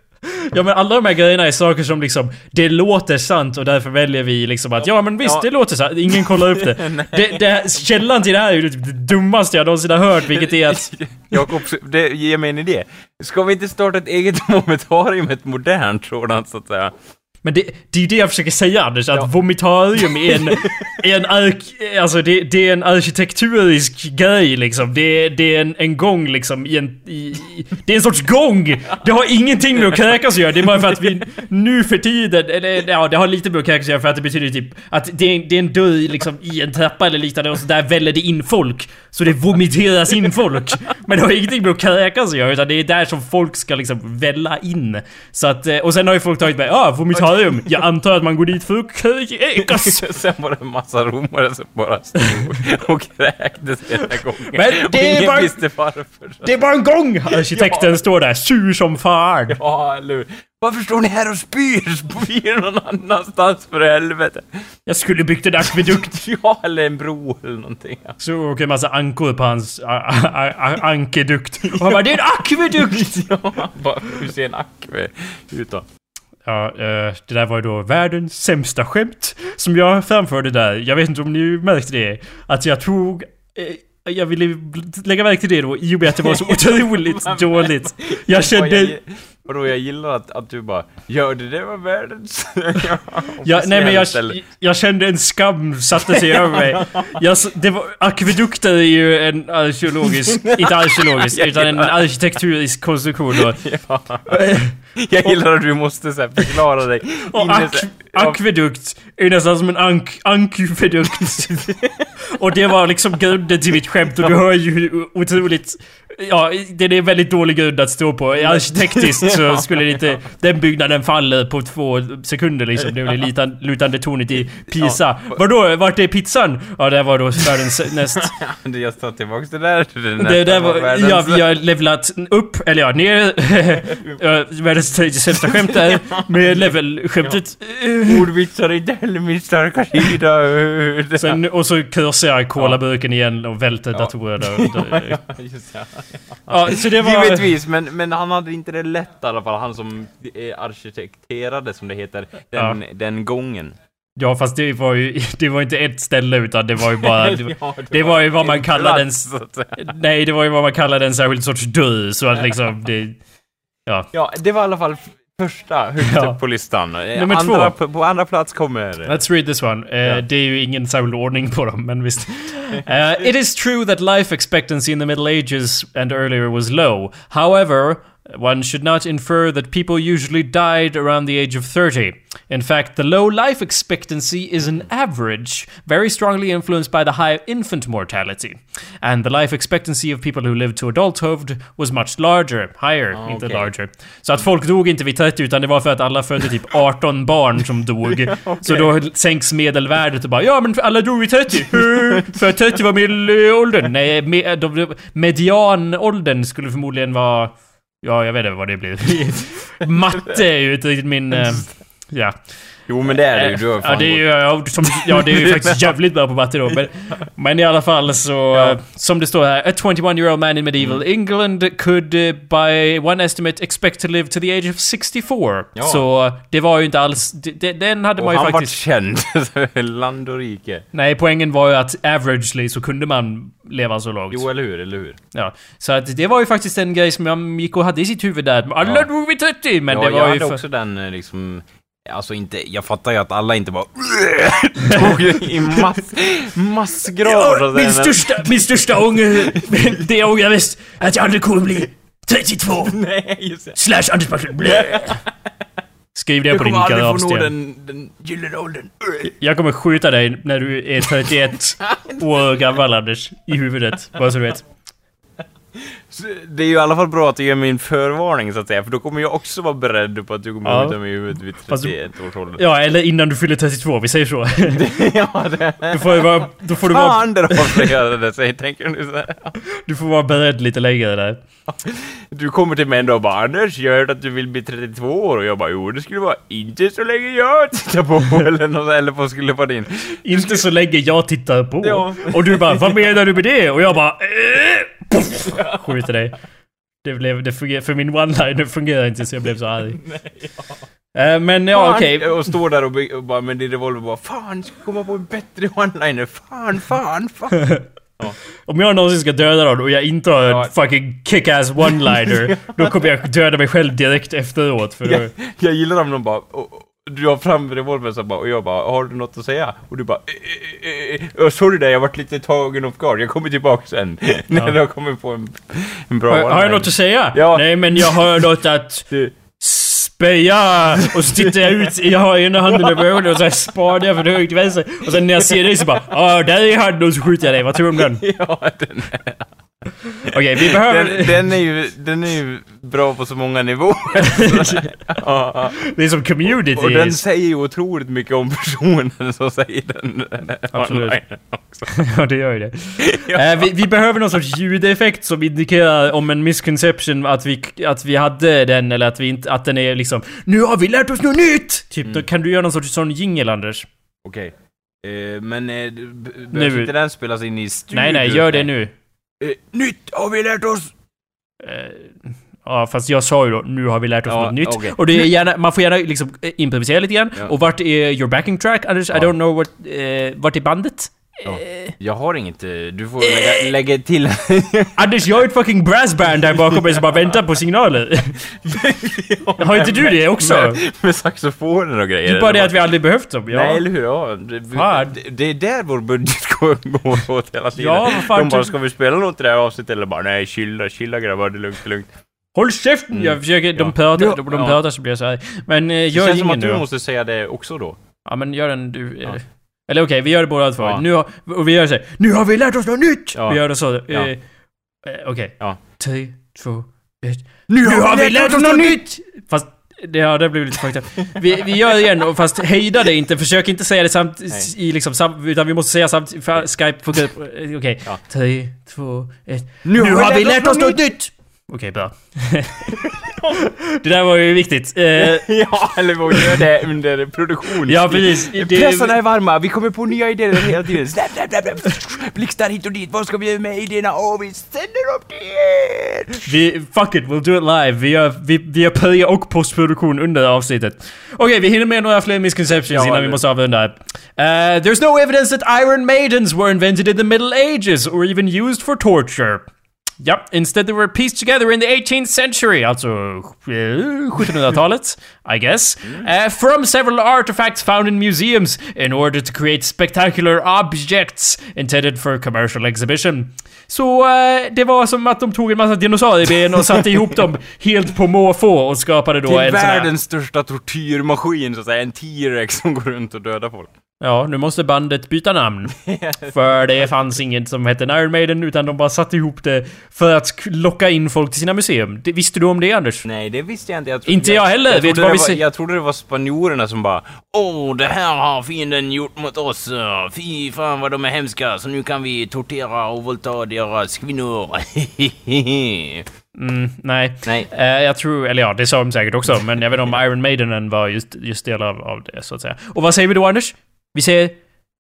Ja men alla de här grejerna är saker som liksom Det låter sant och därför väljer vi liksom att Ja men visst Ja. det låter sant, ingen kollar upp det. det, det Källan till det här är ju det dummaste jag någonsin har hört vilket är att Jakob, det ger mig en idé. Ska vi inte starta ett eget vomitarium, ett modernt sådant så att säga? Men det, det är ju det jag försöker säga Anders, att Ja. vomitarium är en, är en ark, alltså det, det är en arkitekturisk grej liksom. Det, det är en, en gång liksom i en, i, i, det är en sorts gång! Det har ingenting med att kräkas att göra, det är bara för att vi nu för tiden, eller ja det har lite med att kräkas att göra för att det betyder typ att det är, det är en dörr liksom i en trappa eller liknande och så där väller det in folk. Så det vomiteras in folk. Men det har ingenting med att kräkas att göra utan det är där som folk ska liksom välla in. Så att, eh, och sen har ju folk tagit med, ja ah, vomitarium. Jag antar att man går dit för att kräkas. Sen var det en massa romare som bara stod och kräktes hela gången. Men det är bara- visste varför. Det är bara en gång! Arkitekten står där sur som fan. Ja, eller hur? Varför står ni här och spyr? Spyr någon annanstans för helvete. Jag skulle byggt en akvedukt. Ja, eller en bro eller någonting. Så åker en massa ankor på hans ankedukt. Och han bara, det är en akvedukt! Ja, bara, hur ser en akve ut då? Ja, eh, det där var ju då världens sämsta skämt som jag framförde där. Jag vet inte om ni märkte det. Att jag tog... Eh, jag ville lägga märke till det då i och med att det var så otroligt dåligt. Jag kände... Vadå, jag gillar att, att du bara Ja, det där var världens... Ja, nej men jag, jag kände en skam satte sig över mig. Jag, det var, akvedukter är ju en arkeologisk, inte arkeologisk, utan en arkitekturisk konstruktion då. Ja. Jag gillar att du måste så här, förklara dig. Och inne ak, akvedukt är nästan som en ank, ankvedukt. och det var liksom grunden till mitt skämt och du hör ju otroligt... Ja, det är en väldigt dålig grund att stå på. Arkitektiskt så skulle det inte... Den byggnaden faller på två sekunder liksom. Det lutan- lutande tornet i Pisa. Vadå, vart är pizzan? Ja, det var då världens näst... jag tar tillbaks det där. Det, Det där var, ja, vi har levlat upp, eller ja, ner. Världens tredje sämsta skämt där. Med level-skämtet. Ordvitsar är inte heller min starka sida. Sen, och så krossar jag colaburken igen och välter. Ja, just det. Ja, så det var... Givetvis, men, men han hade inte det lätt i alla fall, han som arkitekterade som det heter, den, den gången. Ja fast det var ju det var inte ett ställe utan det var ju bara... Det, Ja, det var ju vad man kallade en... Nej, det var ju vad man kallade en särskild sorts död. Så att liksom det... Ja. Ja, det var i alla fall första högst Ja. upp på listan. Eh, Nummer andra, två. På, andra plats kommer... Let's read this one. Eh, Ja. Det är ju ingen särskild ordning på dem, men visst. Eh, it is true that life expectancy in the Middle Ages and earlier was low. However, one should not infer that people usually died around the age of 30. In fact, the low life expectancy is an average, very strongly influenced by the high infant mortality. And the life expectancy of people who lived to adulthood was much larger, higher, Ah, inte okej. larger. Så att folk dog inte vid 30 utan det var för att alla födde typ 18 barn som dog. Så då sänks medelvärdet och bara ja men alla dog vid 30. för 30 var medelåldern. Nej, me, de, medianåldern skulle förmodligen vara... Ja, jag vet inte vad det blir. Matte är ju inte riktigt min... Eh, eh, ja. Jo, men det är det ju. Du har ja, fan det är ju, ja, som, ja, det är ju faktiskt jävligt bra på matte då. Men, men i alla fall så, Ja. eh, som det står här. A 21 year old man in medieval England could uh, by one estimate expect to live to the age of 64. Ja. Så det var ju inte alls... det- Den hade Och man ju han faktiskt... vart känd. Land och rike. Nej, poängen var ju att averagely så kunde man leva så lågt. Jo, eller hur? Eller hur? Ja, så att det var ju faktiskt en grej som jag gick och hade i sitt huvud där. Alla Ja. vid 30! Men ja, det var jag ju hade för... också den eh, liksom... Alltså inte, jag fattar ju att alla inte bara tog i mass, massgravar och min, största, min största ånger... det jag ångrar mest är att jag aldrig kommer bli 32! Nej, just det. Slash Anders Backlund. Skriv det på din gravsten. den, den gyllene åldern. Jag kommer skjuta dig när du är 31 år gammal Anders. I huvudet. Bara så du vet. Det är ju i alla fall bra att du ger mig en förvarning så att säga, för då kommer jag också vara beredd på att du kommer Ja. skjuta mig i huvudet vid Fast du- 31 års ålder. Ja, eller innan du fyller 32. Vi säger så. ja, det... Du får ju vara... Då får du vara... Fan, där avslöjade det sig, tänker du så. Du får vara beredd lite längre där. Du kommer till mig ändå och bara Anders, jag hörde att du vill bli 32 år och jag bara jo, det skulle vara inte så länge jag tittar på eller något, eller på skulle vara din. Inte så länge jag tittar på. Ja. Och du bara, vad menar du med det? Och jag bara, eh, puff, skjuter dig. Det blev, det funger, för min one-liner fungerar inte så jag blev så arg. Eh, Men ja, okej. Och står där och, och bara med din revolver bara Fan, ska komma på en bättre one-liner. Fan, fan, fan. Om jag någonsin ska döda någon och jag inte har Ja. en fucking kick-ass one-liner, då kommer jag döda mig själv direkt efteråt. För då, jag, jag gillar om någon bara och, du har fram revolvern så bara, och jag bara, har du något att säga? Och du bara, eh, eh, eh, eh, sorry där, jag varit lite tagen off guard, jag kommer tillbaka sen. När har kommit på en, en bra har, har jag något att säga? Ja. Nej, men jag har något att speja! Och så tittar jag ut, jag har ena handen över ögonen och så spanar jag från höger till vänster. Och sen när jag ser dig så bara ah där är handen och så skjuter jag dig. Vad tror du om den? ja, den, Okej, vi behöver... den, den, är ju, den är ju bra på så många nivåer. ja, Det är som community. och den säger ju otroligt mycket om personen som säger den. Absolut. ja, det gör ju det. Eh, vi, vi behöver någon sorts ljudeffekt som indikerar om en misconception att vi, att vi hade den eller att vi inte, att den är liksom Nu har vi lärt oss något nytt! Typ, Mm. då kan du göra någon sorts sån jingle Anders? Okej. Eh, men eh, b- b- Nu. behövs inte den spelas in i studio? Nej, nej, gör det nu. Eh, nytt har vi lärt oss! Eh, Ja, fast jag sa ju då, nu har vi lärt oss Ja, något nytt. okej. Och det är gärna, man får gärna liksom eh, improvisera lite grann. Ja. Och vart är your backing track, Anders? I Ja. don't know what, eh, vart är bandet? Ja. Eh, Jag har inget, eh, du får lägga, lägga till... Anders, jag har ett fucking brassband där bakom mig som bara väntar på signaler. Har inte du det också? Med, med saxofoner och grejer. Det är bara det att vi aldrig behövt dem. Ja. Nej, eller hur? Ja, det, det, det är där vår budget går, åt hela tiden. Ja, fan, De bara, typ- ska vi spela något i det här avsnittet? Eller bara, nej, chilla, chilla grabbar, det är lugnt, det är lugnt. Håll käften! Jag försöker, de Ja. pratar, Ja. de, de Ja. pratar så blir jag så här. Men eh, Det gör känns som att du måste säga det också då. Ja men gör den du. eh. Ja. Eller okej, vi gör det båda två. Ja. Nu har, och vi gör så här. Nu har vi lärt oss något nytt! Ja. Vi gör det så. Eh, Ja. eh, okej. Ja. Tre, två, ett. Nu har vi lärt oss något nytt! Fast det, ja, det blir lite fucked. Vi, vi gör det igen, fast hejda det inte. Försök inte säga det samt, i liksom sam, utan vi måste säga samtidigt. för Skype funkar. Eh, Okej. Ja. Tre, två, ett. Nu Nu har vi lärt oss något nytt! Okej, bra. det där var ju viktigt. Eh, ja, eller vad gör det under produktion? ja, precis. Det- Pressarna är varma, vi kommer på nya idéer hela tiden. Snap, snap, snap, snap. Blixtar hit och dit, vad ska vi göra med idéerna? Åh, vi sänder upp er! Vi, fuck it, we'll do it live. Vi gör, vi, vi gör pre och postproduktion under avsnittet. Okej, vi hinner med några fler misconceptions Ja, innan vi det- måste avrunda. Uh, there's no evidence that Iron Maidens were invented in the Middle Ages or even used for torture. Ja, instead they were pieced together in the 18th century, alltså eh, 1700-talet, I guess, uh, from several artifacts found in museums in order to create spectacular objects intended for commercial exhibition. Så eh, det var som att de tog en massa dinosaurieben och satte ihop dem helt på måfå och skapade då Till en sån här... världens största tortyrmaskin, så att säga. En T-rex som går runt och dödar folk. Ja, nu måste bandet byta namn. för det fanns inget som hette Iron Maiden, utan de bara satte ihop det för att locka in folk till sina museum. Det, visste du om det, Anders? Nej, det visste jag inte. Jag trodde, Inte jag heller, vet trodde du vad vi var? Jag trodde det var spanjorerna som bara Åh, det här har fienden gjort mot oss. uh, Fy fan vad de är hemska, så nu kan vi tortera och våldta deras kvinnor. Mm, nej. Nej. Eh, jag tror, eller ja, det sa de säkert också, men jag vet inte om Iron Maiden var just, just del av, av det, så att säga. Och vad säger vi då, Anders? Vi säger...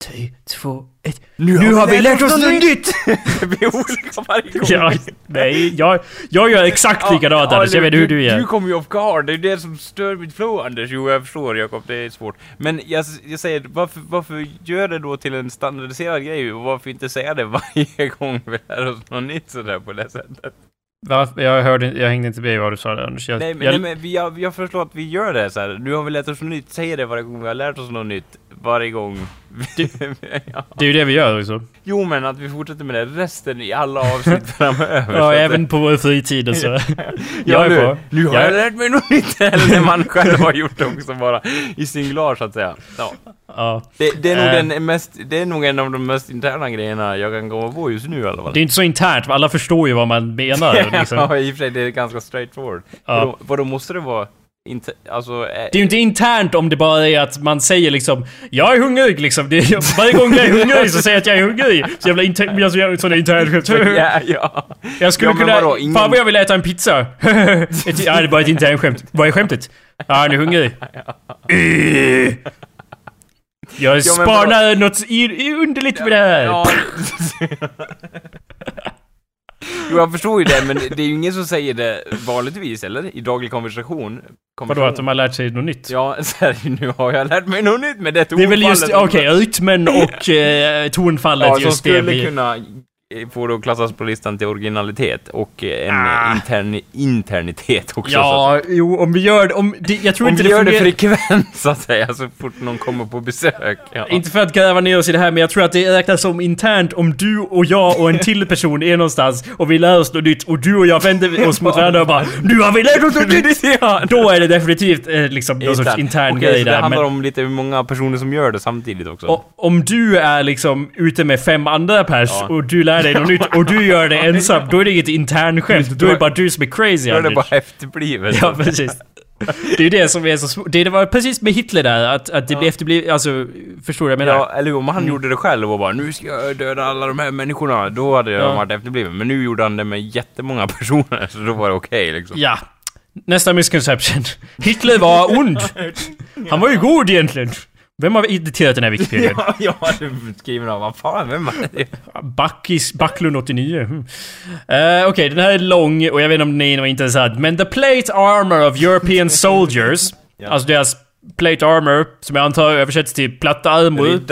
Tre, två, ett. Nu, har vi lärt oss något nytt! vi är olika varje gång. ja, nej, jag, jag gör exakt likadant, Anders. Jag vet hur du gör. Du kommer ju off guard, det är det som stör mitt flow Anders. Jo, jag förstår Jakob, det är svårt. Men jag, jag säger, varför, varför gör det då till en standardiserad grej? Och varför inte säga det varje gång vi lär oss något nytt sådär på det sättet? Jag hörde jag hängde inte med vad du sa där, Anders. Jag, Nej, men, jag, nej, men jag, jag föreslår att vi gör det så här. Nu har vi lärt oss något nytt, säg det varje gång vi har lärt oss något nytt. Varje gång. ja. Det är ju det vi gör också. Jo, men att vi fortsätter med det resten i alla avsnitt framöver. Ja, även på vår fritid och så. Ja, jag är nu, på. Nu har Jag- jag lärt mig något nytt! Eller när man själv har gjort det också bara i singlar så att säga. Ja. Ja. Det, det, är nog den mest, det är nog en av de mest interna grejerna jag kan komma på just nu i alla fall. Det är inte så internt, alla förstår ju vad man menar. Liksom. ja, i och för sig, det är ganska straight forward. Ja. Vadå, vadå, måste det vara inte, alltså... eh, Det är ju inte internt om det bara är att man säger liksom Jag är hungrig liksom. Det är, varje gång jag är hungrig så säger jag att jag är hungrig. Så jävla internt, jag gör sådana internt ja, ja. Jag skulle Ja, kunna... vadå, ingen- Fan vad jag vill äta en pizza. ett, ja, det är bara ett internt skämt. Vad är skämtet? Ja, han är hungrig. Jag spanar något i, i underligt med det här. Ja. Jo, jag förstår ju det, men det är ju ingen som säger det vanligtvis, eller? I daglig konversation. Vadå, att de har lärt sig något nytt? Ja, så här, nu har jag lärt mig något nytt med det Det är väl just, tonfallet. okej, rytmen och eh, tonfallet Ja, som just det. skulle Vi, kunna eh, få då klassas på listan till originalitet och eh, en Ah. intern, internitet också. ja, jo, om vi gör det, om, det, jag tror Om inte vi det gör det frekvent så att säga, så fort någon kommer på besök. Ja. Inte för att gräva ner oss i det här, men jag tror att det räknas som internt om du och jag och en till person är någonstans och vi lär oss något nytt och du och jag vänder oss mot varandra och bara Nu har vi lärt oss något nytt! ja, Då är det definitivt eh, liksom någon sorts intern Okej, grej så det där. handlar Men, om lite hur många personer som gör det samtidigt också. och, om du är liksom ute med fem andra pers Ja. och du lär dig något nytt och du gör det ensam, då är det inget internskämt. Då är det bara du som är crazy Då är det Anders. bara efterblivet. Ja, precis. Det är ju det som är så svårt. Det var precis med Hitler där, att, att det blir efterblivet, alltså, förstår du vad jag menar? Ja, eller om han gjorde det själv och bara nu ska jag döda alla de här människorna, då hade jag Ja. varit efterbliven. Men nu gjorde han det med jättemånga personer, så då var det okej liksom. Ja. Nästa misconception. Hitler var ond. Han var ju god egentligen. Vem har editerat den här Wikipedia? Ja, jag skrivit av, vad fan, vem är det? Backis, Backlund 89. Hmm. Eh, Okej, den här är lång och jag vet inte om den är intressant. Men the plate armor of European soldiers, alltså deras plate armor, som jag antar översätts till platta armor. Att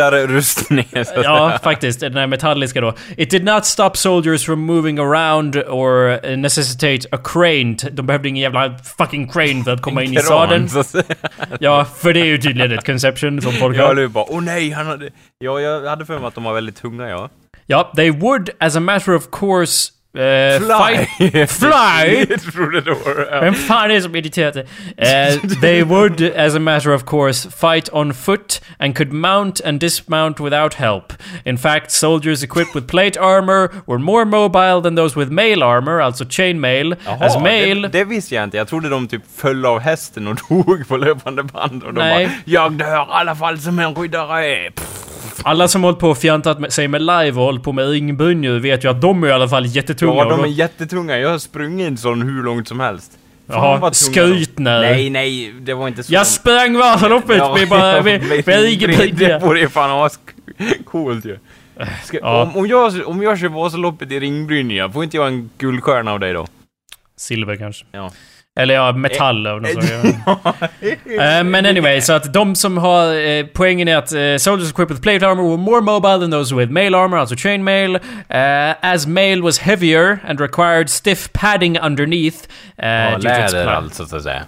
Ja, faktiskt. Den här metalliska då. It did not stop soldiers from moving around or eh, necessitate a crane. De behövde ingen jävla fucking crane för att komma in i säga. Ja, för det är ju tydligen ett conception som folk Jag har. blev bara, åh nej, han hade... Ja, jag hade för mig att de var väldigt tunga, ja. Ja, they would as a matter of course fight... Fly? trodde det var... Ja. Vem fan är det som editerat det? Eh, they would, as a matter of course, fight on foot and could mount and dismount without help. In fact, soldiers equipped with plate armor were more mobile than those with mail armor, alltså chainmail. Jaha, as mail... det, det visste jag inte. Jag trodde de typ föll av hästen och dog på löpande band och de Nej. bara Jag dör i alla fall som en riddare. Pff. Alla som hållit på och fjantat med, sig med live och hållit på med ringbunju vet ju att de är i alla fall jättetunga. Ja, de är jättetunga. Jag har sprungit en sån hur långt som helst. Jaha, de- skrytnär. Nej, nej, det var inte så. Jag sprang Vasaloppet med bara med, med Det ringbunju. vore ju fan ascoolt ju. Ska, Ja. om, om, jag, om jag kör Vasaloppet i ringbrynja, får inte jag en guldstjärna av dig då? Silver kanske. Ja. Eller ja, metall av något slag. Eh, men anyway, så att de som har... eh, poängen är att uh, soldiers equipped with plate armor were more mobile than those with mail armor, alltså chainmail. Uh, as mail was heavier and required stiff padding underneath. Uh, Ja, läder alltså, så att säga.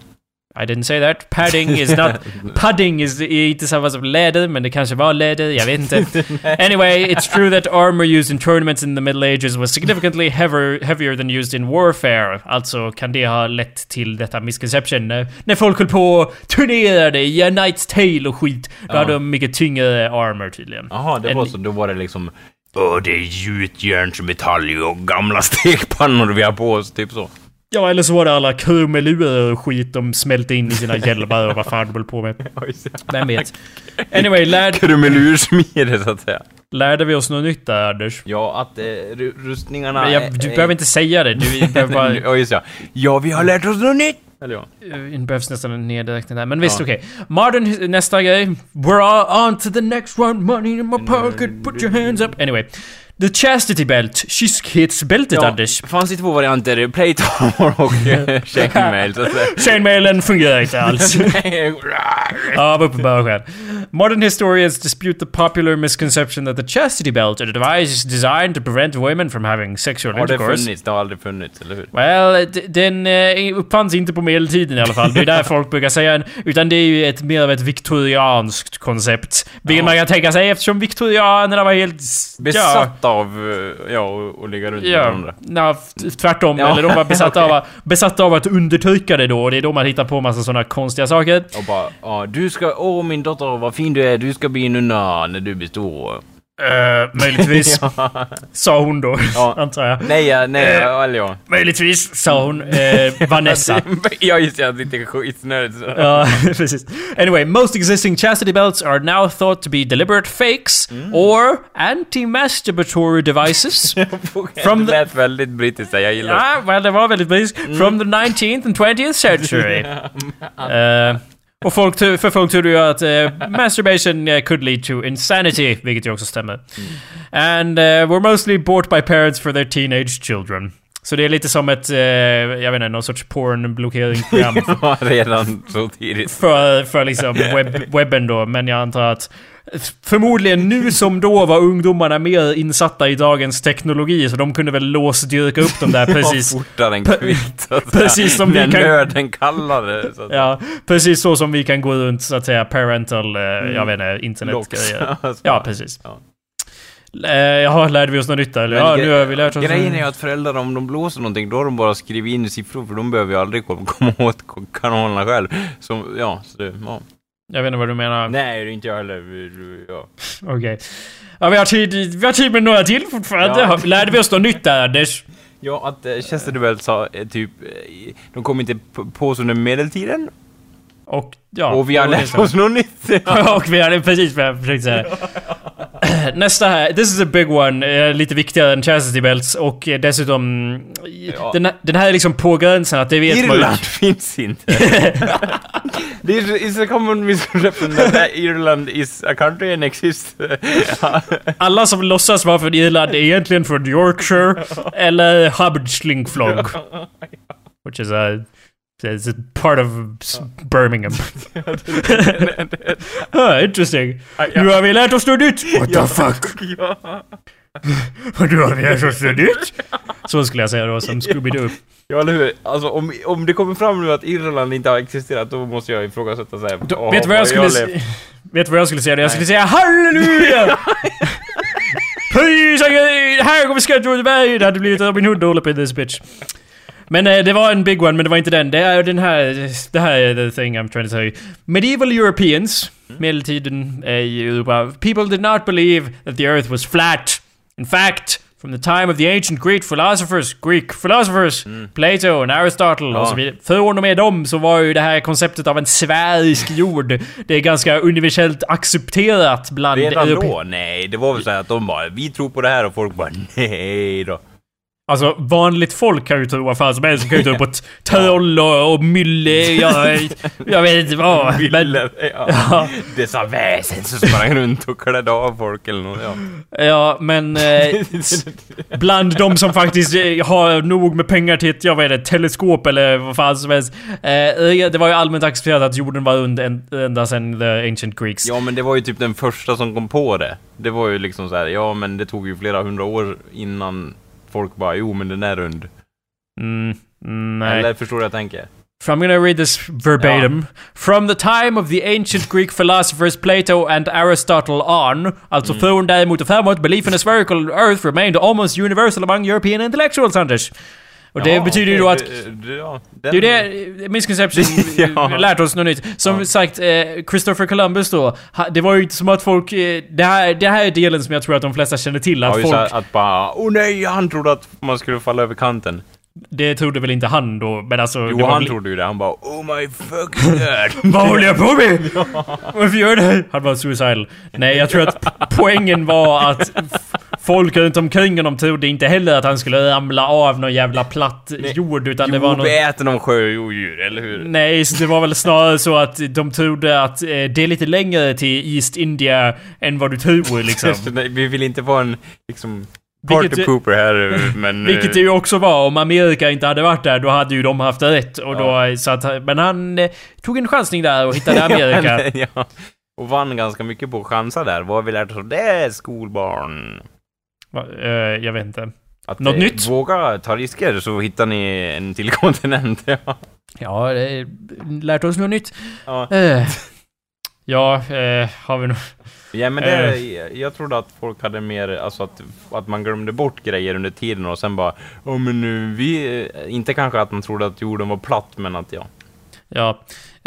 I didn't say that. Padding is not... Pudding is inte samma som läder, men det kanske var läder, jag vet inte. Anyway, it's true that armor used in tournaments in the middle ages was significantly heavier, heavier than used in warfare. Alltså kan det ha lett till detta misconception. När, folk höll på och turnerade i A Knight's Tale och skit, då hade de mycket tyngre armor tydligen. Jaha, det var så. Då var det liksom... Åh, det är gjutjärnsmetall och gamla stekpannor vi har på oss, typ så. Ja, eller så var det alla krumelurer och skit de smälte in i sina hjälmar och vad fan de höll på med. Vem vet? Anyway, lär, Krummelursmide, så att säga. lärde vi oss något nytt där, Anders? Ja, att eh, ru- rustningarna... Men jag, du är- behöver inte säga det. Du behöver bara... Ja, just ja. Ja, vi har lärt oss något nytt! Eller ja. Det behövs nästan en nedräkning där. Men visst, Ja. okej. Modern, nästa grej. We're all on to the next one. Money in my pocket. Put your hands up. Anyway. The chastity belt. Kyskhetsbältet, Anders. fanns det två varianter. Plate armor och eh, chainmail. Chainmailen fungerar inte alls. Av uppenbara skäl. Modern historians dispute the popular misconception that the chastity belt, a device designed to prevent women from having sexual Har det intercourse, funnits? Det har aldrig funnits, eller hur? Well, d- den eh, uppfanns inte på medeltiden i alla fall. Det är där folk brukar säga. Utan det är ju ett, mer av ett viktorianskt koncept. Vilket Ja. man kan tänka sig eftersom viktorianerna var helt... s- Besatt av, eh, ja, och, ligga runt med Ja, varandra. ja, f- tvärtom. Ja, Eller de var besatta, okej. av, besatta av att undertrycka det då. Och det är då man hittar på massa sådana konstiga saker. Och bara, ja, du ska, åh min dotter vad fin du är, du ska bli nunna när du blir stor. Uh, möjligtvis, sa hon då. Ja. antar jag. Nej, ja, nej, ja, eller ja. Möjligtvis, sa hon. Eh, Vanessa. ja, just det, att det inte är skitnödigt. Ja, precis. Anyway, most existing chastity belts are now thought to be deliberate fakes or anti-masturbatory devices. From det the- lät väldigt brittiskt jag gillar det. Ja, well, det var väldigt briskt. From the 19th and 20th century. Eh, och folk, för folk trodde ju att eh, masturbation eh, could lead to insanity, vilket ju också stämmer. And uh, were mostly bought by parents for their teenage children. Så det är lite som ett, eh, jag vet inte, någon sorts porn-blockeringsprogram Ja, redan så tidigt. för, för liksom webb, webben då, men jag antar att Förmodligen nu som då var ungdomarna mer insatta i dagens teknologi så de kunde väl låsdyrka upp dem där precis. Ja, fortare än kvickt, precis som vi kan- nöden kallar det, så att Ja, precis så som vi kan gå runt så att säga parental, eh, jag vet inte, internetgrejer. Ja, precis. Ja. Eh, Jaha, lärde vi oss något nytt eller? Ja, nu har vi lärt oss... Grejen är ju att föräldrar, om de blåser någonting, då har de bara skrivit in siffror, för de behöver ju aldrig kom- komma åt kanalerna själv. Så, ja, så det, ja. Jag vet inte vad du menar. Nej, det är inte jag heller. Vi- Ja. Okej. Ja, vi har, tid, vi har tid med några till fortfarande. Ja. Lärde vi oss något nytt där, Anders? Ja, att eh, Chesterfield sa eh, typ, de kom inte på, oss under medeltiden, Och ja... och vi har lärt oss något nytt. och vi hade precis vad jag försökte säga. Nästa här, this is a big one. eh, lite viktigare än chastity belts och eh, dessutom... Ja. Den, här- den här är liksom på gränsen att det vet man ju. Irland finns inte. Det är is a common misconception that Irland is a country and exists. Alla som låtsas vara från Irland är egentligen från Yorkshire eller Haberdslingflog. Which is a... It's a part of Birmingham. ah, interesting. Nu har vi lärt oss något nytt! What the fuck? ja. Nu har vi lärt oss något nytt! Så skulle jag säga då som Scooby-Doo. ja, eller hur? Alltså om, om det kommer fram nu att Irland inte har existerat, då måste jag ifrågasätta såhär. Då, vet du vad jag skulle säga? Vet du vad jag skulle säga? Jag skulle säga halleluja! Prisa Gud! Här kommer Skatteberg! Det hade blivit Robin Hood all up in this bitch. Men eh, det var en big one, men det var inte den. Det är den här... Det här är the thing I'm trying to say. Medieval Europeans, medeltiden eh, i Europa, people did not believe that the earth was flat. In fact, From the time of the ancient Greek philosophers, Greek philosophers, Plato and Aristotle och så vidare. Från och med dem så var ju det här konceptet av en sfärisk jord, det är ganska universellt accepterat bland Redan då? Nej, det var väl så här att de bara Vi tror på det här och folk bara nej då. Alltså vanligt folk kan ju tro vad fan som helst. Kan ju tro på troll och, och mylle, jag, jag vet inte vad. Men, ja. ja, Dessa väsen som sprang runt och klädde av folk eller något. Ja. ja, men eh, bland de som faktiskt eh, har nog med pengar till ett, jag vet inte, teleskop eller vad fan som helst. Eh, det var ju allmänt accepterat att jorden var rund ända sedan the ancient Greeks. ja, men det var ju typ den första som kom på det. Det var ju liksom så här, ja men det tog ju flera hundra år innan folk bara, jo men den är rund. Mm, mm, nej. Eller förstår du vad jag tänker? So I'm gonna read this verbatim. From the time of the ancient Greek philosophers Plato and Aristotle on, alltså från däremot och framåt, belief in a spherical earth remained almost universal among European intellectuals, Anders. Och det Ja, betyder ju då att... ja, Det är ju den- det, misconception, Ja. lärt oss något nytt. Som Ja. sagt, eh, Christopher Columbus då, det var ju inte som att folk... Eh, det, här, det här är delen som jag tror att de flesta känner till, att Ja, folk... att, att bara, åh nej, han trodde att man skulle falla över kanten. Det trodde väl inte han då, men alltså... Jo, han väl- trodde ju det. Han bara, oh my fucking god. Vad håller jag på med? Varför gör det här? Han var suicidal. Nej, jag tror att poängen var att folk runt omkring honom trodde inte heller att han skulle ramla av någon jävla platt jord, utan det var någon... äter någon sjöodjur, eller hur? Nej, så det var väl snarare så att de trodde att eh, det är lite längre till East India än vad du tror liksom. Nej, vi vill inte vara en, liksom, party pooper här, men... Vilket det ju också var. Om Amerika inte hade varit där, då hade ju de haft rätt. Och då, så att, men han eh, tog en chansning där och hittade Amerika. ja, ja. Och vann ganska mycket på att chansa där. Vad har vi lärt oss av det, skolbarn? Eh, jag vet inte. Att Något eh, nytt? våga ta risker så hittar ni en till kontinent. Ja. Ja, lärt oss något nytt. Ja. Eh, ja, har vi nog... Ja men det, jag trodde att folk hade mer, alltså att, att man glömde bort grejer under tiden och sen bara Ja men nu, vi, inte kanske att man trodde att jorden var platt men att ja. Ja.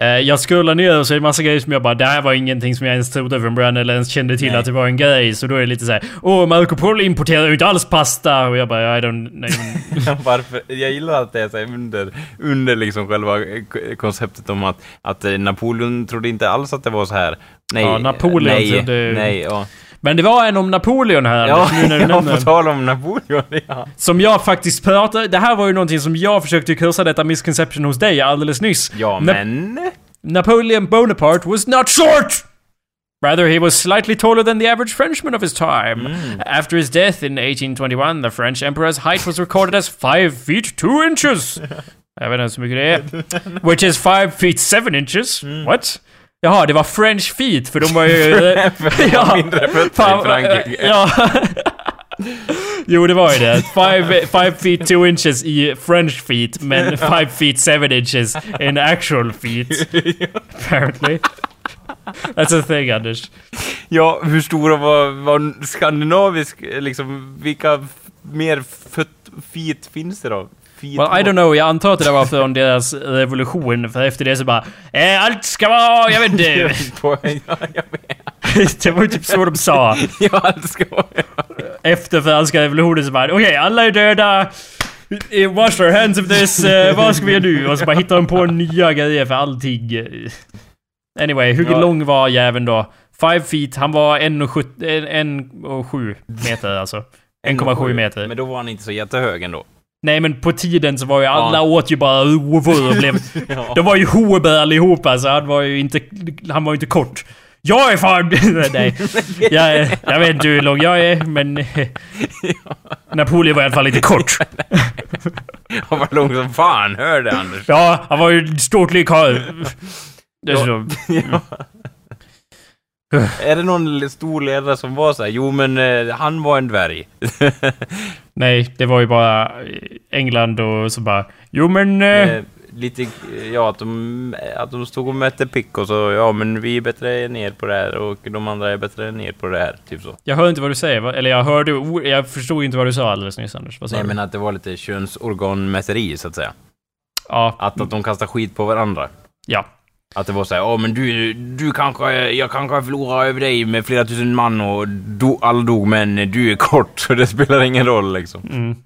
Eh, jag scrollar ner och så är det massa grejer som jag bara, det här var ingenting som jag ens trodde från början eller ens kände till Nej. att det var en grej. Så då är det lite så här, åh Marco Polo importerar ju inte alls pasta. Och jag bara, I don't... Nej, men, Varför? Jag gillar att det är så här under, under liksom själva eh, konceptet om att, att eh, Napoleon trodde inte alls att det var så här. Nej, Ja, Napoleon nej, trodde- nej, ja. Men det var en om Napoleon här Ja, nu när du ja, på tal om Napoleon, ja. Som jag faktiskt pratade... Det här var ju någonting som jag försökte kursa detta misconception hos dig alldeles nyss. Ja, Na- men... Napoleon Bonaparte was not short! Rather, he was slightly taller than the average Frenchman of his time. After his death in 1821, the French emperor's height was recorded as 5 feet 2 inches. Jag vet inte hur mycket det är. Which is 5 feet 7 inches. What? Jaha, det var French feet, för de var ju... Ja. Mindre fötter i Frankrike. Ja. jo, det var ju det. 5 feet 2 inches i French feet, men 5 feet 7 inches in actual feet. Apparently. That's a thing, Anders. Ja, hur stora var, var skandinavisk, liksom, vilka mer föt, feet finns det då? Well, I don't know, jag antar att det var från deras revolution, för efter det så bara eh, Allt ska vara, jag vet inte. Det var ju typ så de sa. Ja, allt ska vara... Efter franska revolutionen så bara okej, alla är döda. Eh, Wash our hands of this, eh, vad ska vi göra nu? Och så bara hittar de på nya grejer för allting. Anyway, hur Ja. lång var jäveln då? 5 feet, han var 1,7 meter alltså. 1,7 meter. Men då var han inte så jättehög ändå. Nej men på tiden så var ju alla Ja. åt ju bara och blev... Ja. De var ju hober allihopa så han var ju inte... Han var ju inte kort. Jag är fan... Nej. Jag, jag vet inte hur lång jag är men... Napoleon var i alla fall inte kort. Han var lång som fan, hör det Anders? Ja, han var ju ståtlig karl. Dessutom. Ja. Är det någon stor ledare som var så här? Jo men eh, han var en dvärg. Nej, det var ju bara England och så bara... Jo men... Eh, Eh, lite, ja att de, att de stod och mätte pick och så, ja men vi är bättre ner på det här och de andra är bättre ner på det här, typ så. jag hör inte vad du säger, va? eller jag hörde... Jag förstod inte vad du sa alldeles nyss Anders. Vad sa Nej du? men att det var lite könsorganmäteri så att säga. Ja, Att, att de kastar skit på varandra. ja. Att det var såhär, ja men du, du kanske, jag kanske förlorar över dig med flera tusen man och do, alla dog men du är kort så det spelar ingen roll liksom. Mm.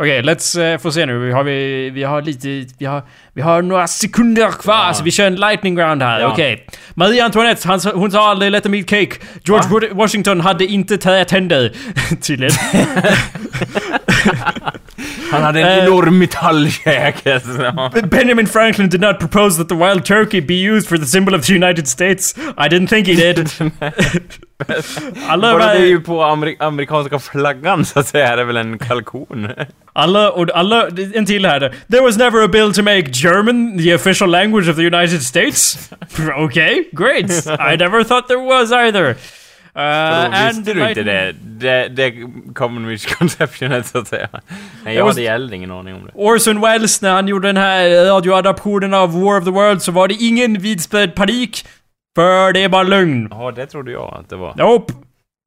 Okej, let's uh, få se nu. Vi har, vi, vi har lite... Vi har, vi har några sekunder kvar, Ja. så vi kör en lightning round här. Ja. Okej. Marie Antoinette, han, hon sa aldrig 'Let them eat cake'. George Wood- Washington hade inte tänder. Tydligen. Han hade en Eh. enorm metallkäke. Benjamin Franklin did not propose that the wild turkey be used for the symbol of the United States. I didn't think he did. alla, Bara det är ju på ameri- amerikanska flaggan så att säga, är det väl en kalkon? Alla, och alla, en till här. There was never a bill to make German the official language of the United States. okay, great. I never thought there was either. Uh, visste du inte det? Det, det common misconceptionet så att säga. Nej, jag Jag hade heller ingen aning om det. Orson Welles, när han gjorde den här radioadaptionen av War of the World så var det ingen vidspridd panik. För det är bara lögn. Ja, det trodde jag att det var. Nope.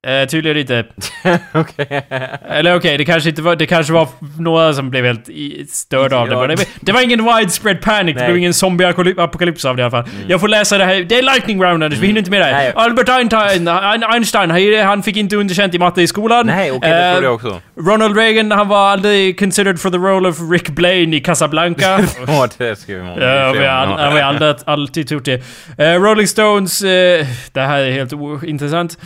Eh, tydligen inte. Okej. Eller okej, det kanske inte var... Det kanske var några som blev helt störda av det. Men det, det var ingen widespread panic. Det blev ingen zombie-apokalyps av det i alla fall. Jag får läsa det här. Det är lightning round Anders, vi hinner inte med det här. Nej. Albert Einstein, Ein- Einstein, han- fick inte underkänt i matte i skolan. Nej, okej, det Eh, trodde jag också. Ronald Reagan, han var aldrig considered for the role of Rick Blaine i Casablanca. Ja, det skrev man. Ja, vi har vi har alltid, alltid trott det. Eh, Rolling Stones, eh, det här är helt ointressant.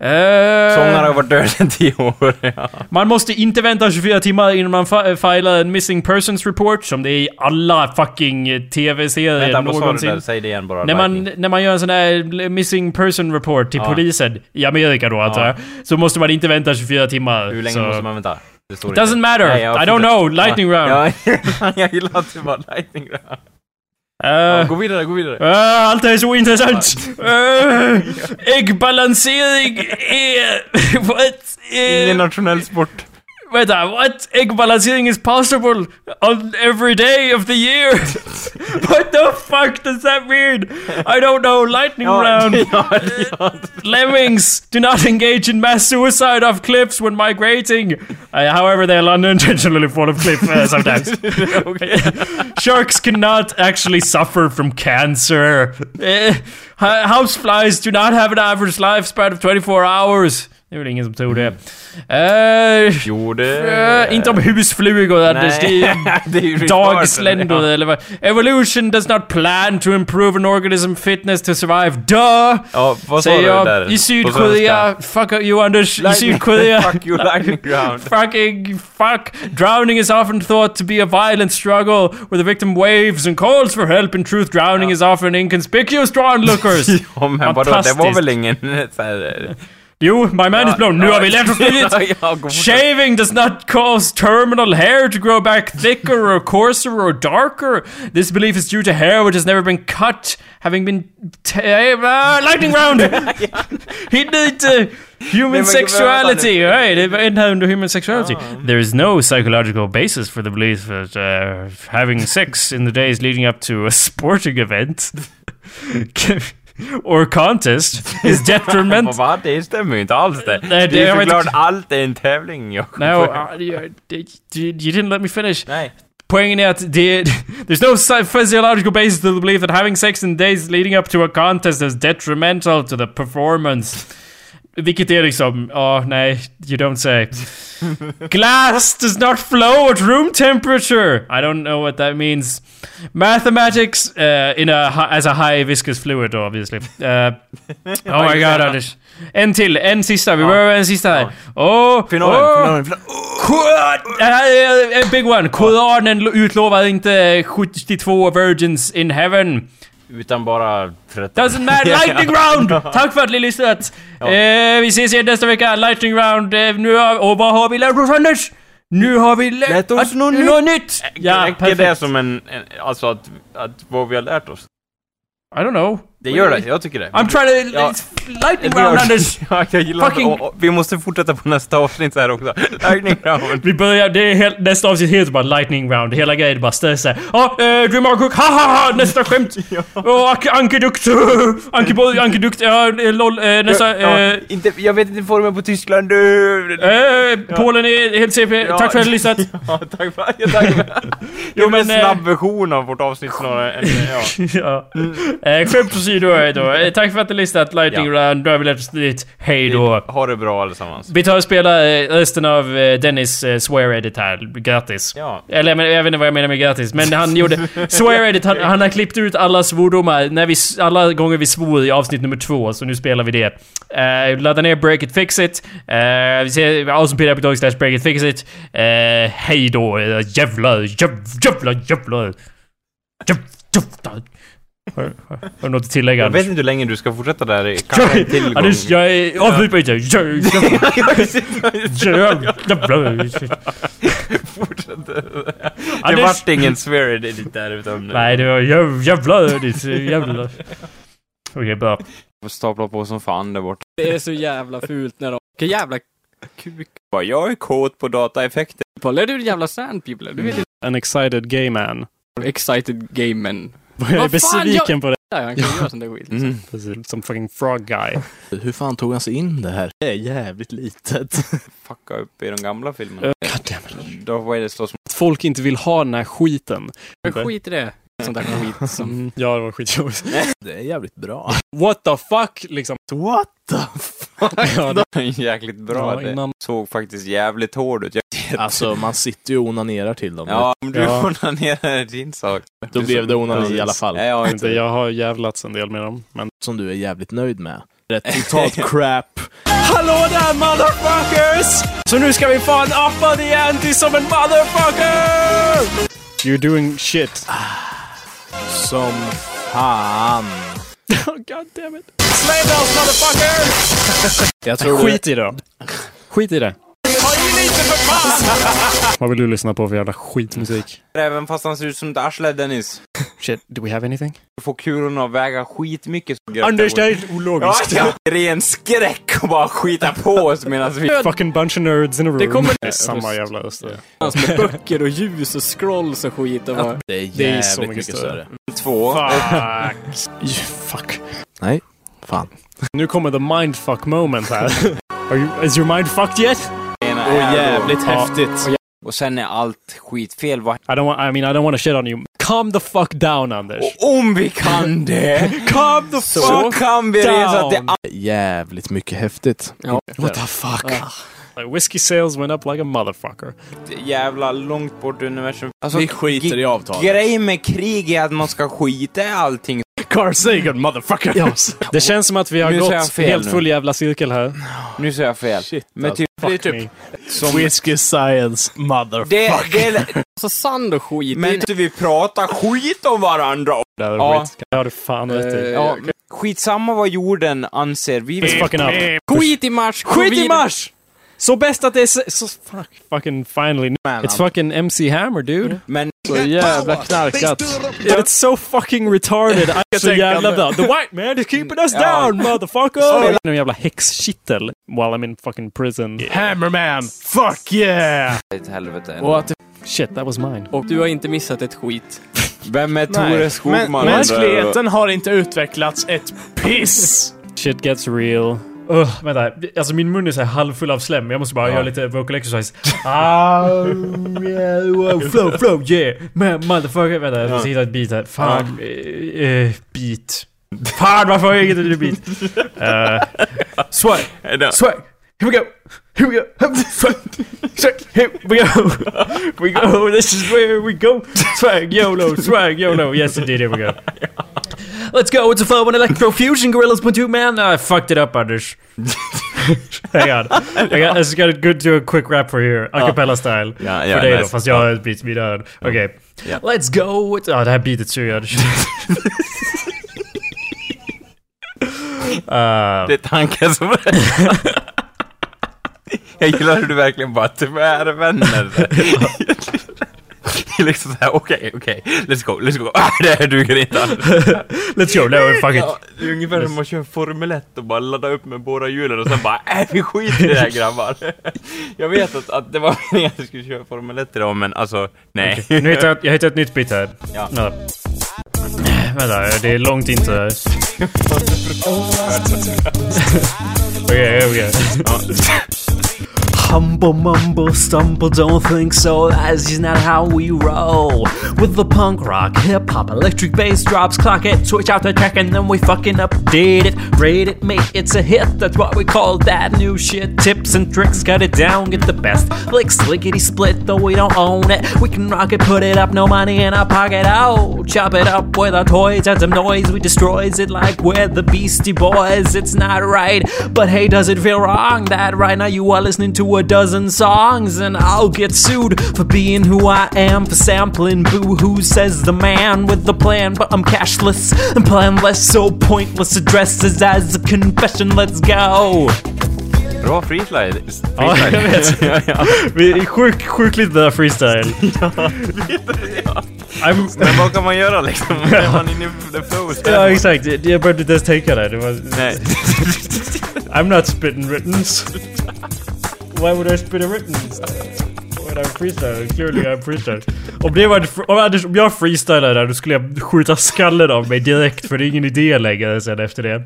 Eh, Sångaren har varit död i tio år. Ja. man måste inte vänta 24 timmar innan man filar en missing persons report, som det är i alla fucking TV-serier Vänta, vad sa du någonsin. där? Säg det igen bara. När man, när man gör en sån här missing person report till Ja. polisen, i Amerika då antar Ja. så måste man inte vänta 24 timmar. Hur länge så. måste man vänta? Det står Doesn't matter. Nej, I don't know. Lightning round. Ja, jag gillar att det var lightning round. Eh, Ja, gå vidare, gå vidare. Uh, allt är så ointressant! Uh, äggbalansering är... What? Uh, nationell sport. vänta, what? Äggbalansering is possible on every day of the year? what the fuck does that mean? I don't know. Lightning round. ja, ja. Lemmings do not engage in mass suicide off cliffs when migrating. Uh, however, they'll unintentionally fall off cliff uh, sometimes. Sharks cannot actually suffer from cancer. Uh, houseflies do not have an average lifespan of 24 hours. Det är väl ingen som tror det. Uh, Jo, det... uh, inte om husflugor, Anders. Det är Dagsländor Ja. eller vad? Evolution does not plan to improve an organism fitness to survive. Duh! Ja, vad sa du jag. där? I Sydkorea, fuck you Anders, i svenska? Sydkorea. Fuck you, lightning round. Fucking fuck. Drowning is often thought to be a violent struggle where the victim waves and calls for help. In truth, drowning is often inconspicuous to onlookers. Ja, men vadå, det var väl ingen så här... jo, my mind is blown. Nu har vi lärt oss nytt. Ja, ja, gå fortare. Shaving does not cause terminal hair to grow back thicker or coarser or darker. This belief is due to hair which has never been cut, having been t- uh, lightning round. Hinner inte human sexuality. Right, var en human sexuality. There is no psychological basis for the belief that uh, having sex in the days leading up to a sporting event or contest is detrimental. Vad, det stämmer ju inte alls det. Nej, det- är jag ju vet såklart inte. allt är en tävling, Jakob. No, uh, you, you didn't let me finish. Nej. Är att det, there's no physiological basis to the belief that having sex in days leading up to a contest is detrimental to the performance. Vilket är liksom, ja, nej, you don't say. Glass does not flow at room temperature. I don't know what that means. Mathematics uh, in a as a high viscous fluid, obviously. Uh, oh my god, Anders. En till, en sista. Vi behöver en sista här. Åh! Åh. finalen, är en big one. Koranen lo- utlovar inte 72 virgins in heaven. Utan bara 13. Doesn't matter. Lightning round! Tack för att ni lyssnat. Ja. Eh, vi ses igen nästa vecka. Lightning round. Eh, nu har, och vad har vi lärt oss Anders? Nu har vi lärt Lärt oss att- något något nytt! Ja, Räcker det perfekt. som en, en... Alltså att, att vad vi har lärt oss? I don't know. Det gör det, jag tycker det. I'm trying to... Ja. Lightning round Anders! Ja, jag gillar Fucking- och, och, Vi måste fortsätta på nästa avsnitt så här också. Lightning round. Vi börjar, det är helt, nästa avsnitt heter bara lightning round. Hela grejen är bara stressa. Ja, eh, Dream Cook, ha ha ha! Nästa skämt! Åh, Anke- Ankedukt! Ankeboy, Ankedukt, ja, lol, eh, nästa, ja, eh, inte, jag vet inte formen på Tyskland. Du. eh, Polen är helt CP. Ja. Tack för att du lyssnat. Ja, tack för ja, tack för Jo, men en eh, snabb version av vårt avsnitt snarare än... Ja. ja. Eh, skämt åsido då. Eh, tack för att du har lyssnat. Lightning Ja. round, lärt oss dit. Hej då. Ha det bra allesammans. Vi tar och spelar eh, resten av eh, Dennis swear edit här. Grattis. Ja. Eller men, jag vet inte vad jag menar med grattis, men han gjorde... Swear edit, han, han har klippt ut alla svordomar när vi, alla gånger vi svor i avsnitt nummer två, så nu spelar vi det. Uh, ladda ner Break It Fix It. Uh, vi ser awesomepedia.org slash Break It Fix It. Uh, hej då, jävlar, jäv, jävlar, jävlar. Jäv, jävlar. Har har- har du något att tillägga? Jag vet inte hur länge du ska fortsätta där. Kanske en till gång. Anders, jag är... Avbryt mig inte! Fortsätt. Det vart ingen swear edit där utan... Nej, det var jäv, jävlar. Det är jävlar. Okej, bra. Stapla på som fan där borta. Det är så jävla fult när de... Vilken jävla Kuk. Jag är kåt på dataeffekter. Är du en jävla sandpeople? Du vet inte. An excited gay man. Excited game men... Jag är Vad fan, besviken på det. Ja, han kan göra sån där skit. Mm. Precis, Som fucking frog guy. Hur fan tog han sig in det här? Det är jävligt litet. Fucka upp i de gamla filmerna. God damn it. Darth Vader slåss Att folk inte vill ha den här skiten. Men skit i det. Sånt där skit som... Mm, ja, det var skitjobbigt. Det är jävligt bra. What the fuck, liksom. What the fuck? Ja, det, mot Jäkligt bra. ja, det innan. såg faktiskt jävligt hård ut. Jag, Alltså man sitter ju och onanerar till dem. ja, om du Ja. onanerar din sak. Då blev så- det onani Precis. i alla fall. Ja, jag Inte, jag har jävlats en del med dem, men... Som du är jävligt nöjd med. Rätt totalt crap. Hallå där motherfuckers! Så nu ska vi fan uppa the ante som en motherfucker! You're doing shit. Som fan. Oh, God damn it. Slay bells motherfucker! Jag tror Skit i det då. Skit i det. Vad vill du lyssna på för jävla skitmusik? Även fast han ser ut som ett arsle, Dennis. Shit, do we have anything? Du får kulorna att väga skitmycket. Anders, det är helt Ja, ologiskt. ja. Ren skräck och bara skita på oss medan vi... Fucking bunch of nerds in a room. Det kommer- Det är samma jävla röster. Hans med böcker och ljus och scrolls och skit och bara... Det är Det är jävligt så mycket mycket större. större. Två. Fuck. Fuck. Nej, fan. Nu kommer the mindfuck moment här. Are you, is your mind fucked yet? Och jävligt Ja. häftigt. Och sen är allt skitfel. Vad- I don't want, I mean I don't want to shit on you. Calm the fuck down Anders. Och om vi kan det, Calm the så kan vi resa till. Jävligt mycket häftigt. Ja. What the fuck? Like whiskey sales went up like a motherfucker. jävla långt bort universum. Alltså, Vi skiter i avtalet. Grejen med krig är att man ska skita i allting. Carl Sagan motherfucker! Det känns som att vi har Nu gått fel helt nu. full jävla cirkel här. Nu säger jag fel. Shit, Men alltså. typ, det är typ me. som... Whiskey science Det, motherfucker. det, Alltså sand och skit. men det, vi pratar skit om varandra. Det Ja. skit. Det har du fan rätt i. Eh, Ja, skitsamma vad jorden anser. Vi It's fucking up. skit i mars! Skit i mars! Så bäst att det är så... fuck, fucking finally. Man, It's fucking MC Hammer dude. Men så jävla knarkat. But it's so fucking retarded. I'm så tänka jävla bra. The white man is keeping us down motherfucker! Någon jävla häxkittel while I'm in fucking prison. Hammerman! Fuck yeah! helvete. Och att Shit, that was mine. Och du har inte missat ett skit. Vem är Tore Skogman? Mänskligheten har inte utvecklats ett piss! Shit gets real. Uh, vänta, alltså min mun är så här halvfull av slem. Jag måste bara göra lite vocal exercise. Ah, yeah, wow, flow, flow, yeah! Man, motherfucker. Vänta, jag måste hitta ett beat här. Fan. eh, eh, beat. Fan varför har jag inget beat? Uh, swag, swag. Here we go! Here we go! Swag, swag, here we go! We go! This is where we go! Swag, YOLO, swag, YOLO! Yes indeed, here we go. Let's go! It's a fun one electrofusion gorillas two man! I fucked it up Anders. Hang on. I, got, I just gotta go do a quick rap for here. A cappella style. Ja, för ja, dig då, nice. fast jag har ett beat i mina öron. Okej. Ja. Let's go! Ja, det här beatet suger jag. Uh, Det är tanken som... jag gillar hur du verkligen bara tvärvänder. liksom såhär, okej, okej, let's go, let's go. Ah, det här duger inte. Let's go, no, fuck it. Ja, det är ungefär som att köra Formel 1 och bara ladda upp med båda hjulen och sen bara äh, vi skiter i det här grabbar. Jag vet att, att det var meningen att jag skulle köra Formel 1 idag men alltså, nej. Nu hittar jag, jag hittar ett nytt bit här. Ja. Ja. Vänta, det är långt här. Okej, okej. Humble mumble stumble, don't think so. That's just not how we roll. With the punk rock, hip hop, electric bass drops, clock it, switch out the track, and then we fucking update it. Rate it, mate, it's a hit. That's what we call that new shit. Tips and tricks, cut it down, get the best. Like slickety split, though we don't own it. We can rock it, put it up, no money in our pocket. Oh, chop it up with our toys, add some noise, we destroys it like we're the Beastie Boys. It's not right, but hey, does it feel wrong that right now you are listening to a dozen songs and I'll get sued for being who I am, for sampling boo hoo, says the man with the plan. But I'm cashless and planless, so pointless addresses as a confession. Let's go! Bra freestyle. Ja, jag vet. Vi är sjukt sjuk lite där freestyle. I'm, Men vad kan man göra liksom? Är man inne i the flow? ja, exakt. Jag behövde inte ens tänka där. Det var, Nej. I'm not spitting writtens. Why would I spit a written? When I'm freestyle, clearly I'm. Om det var om, Anders, om jag freestylade där då skulle jag skjuta skallen av mig direkt för det är ingen idé längre sen efter det.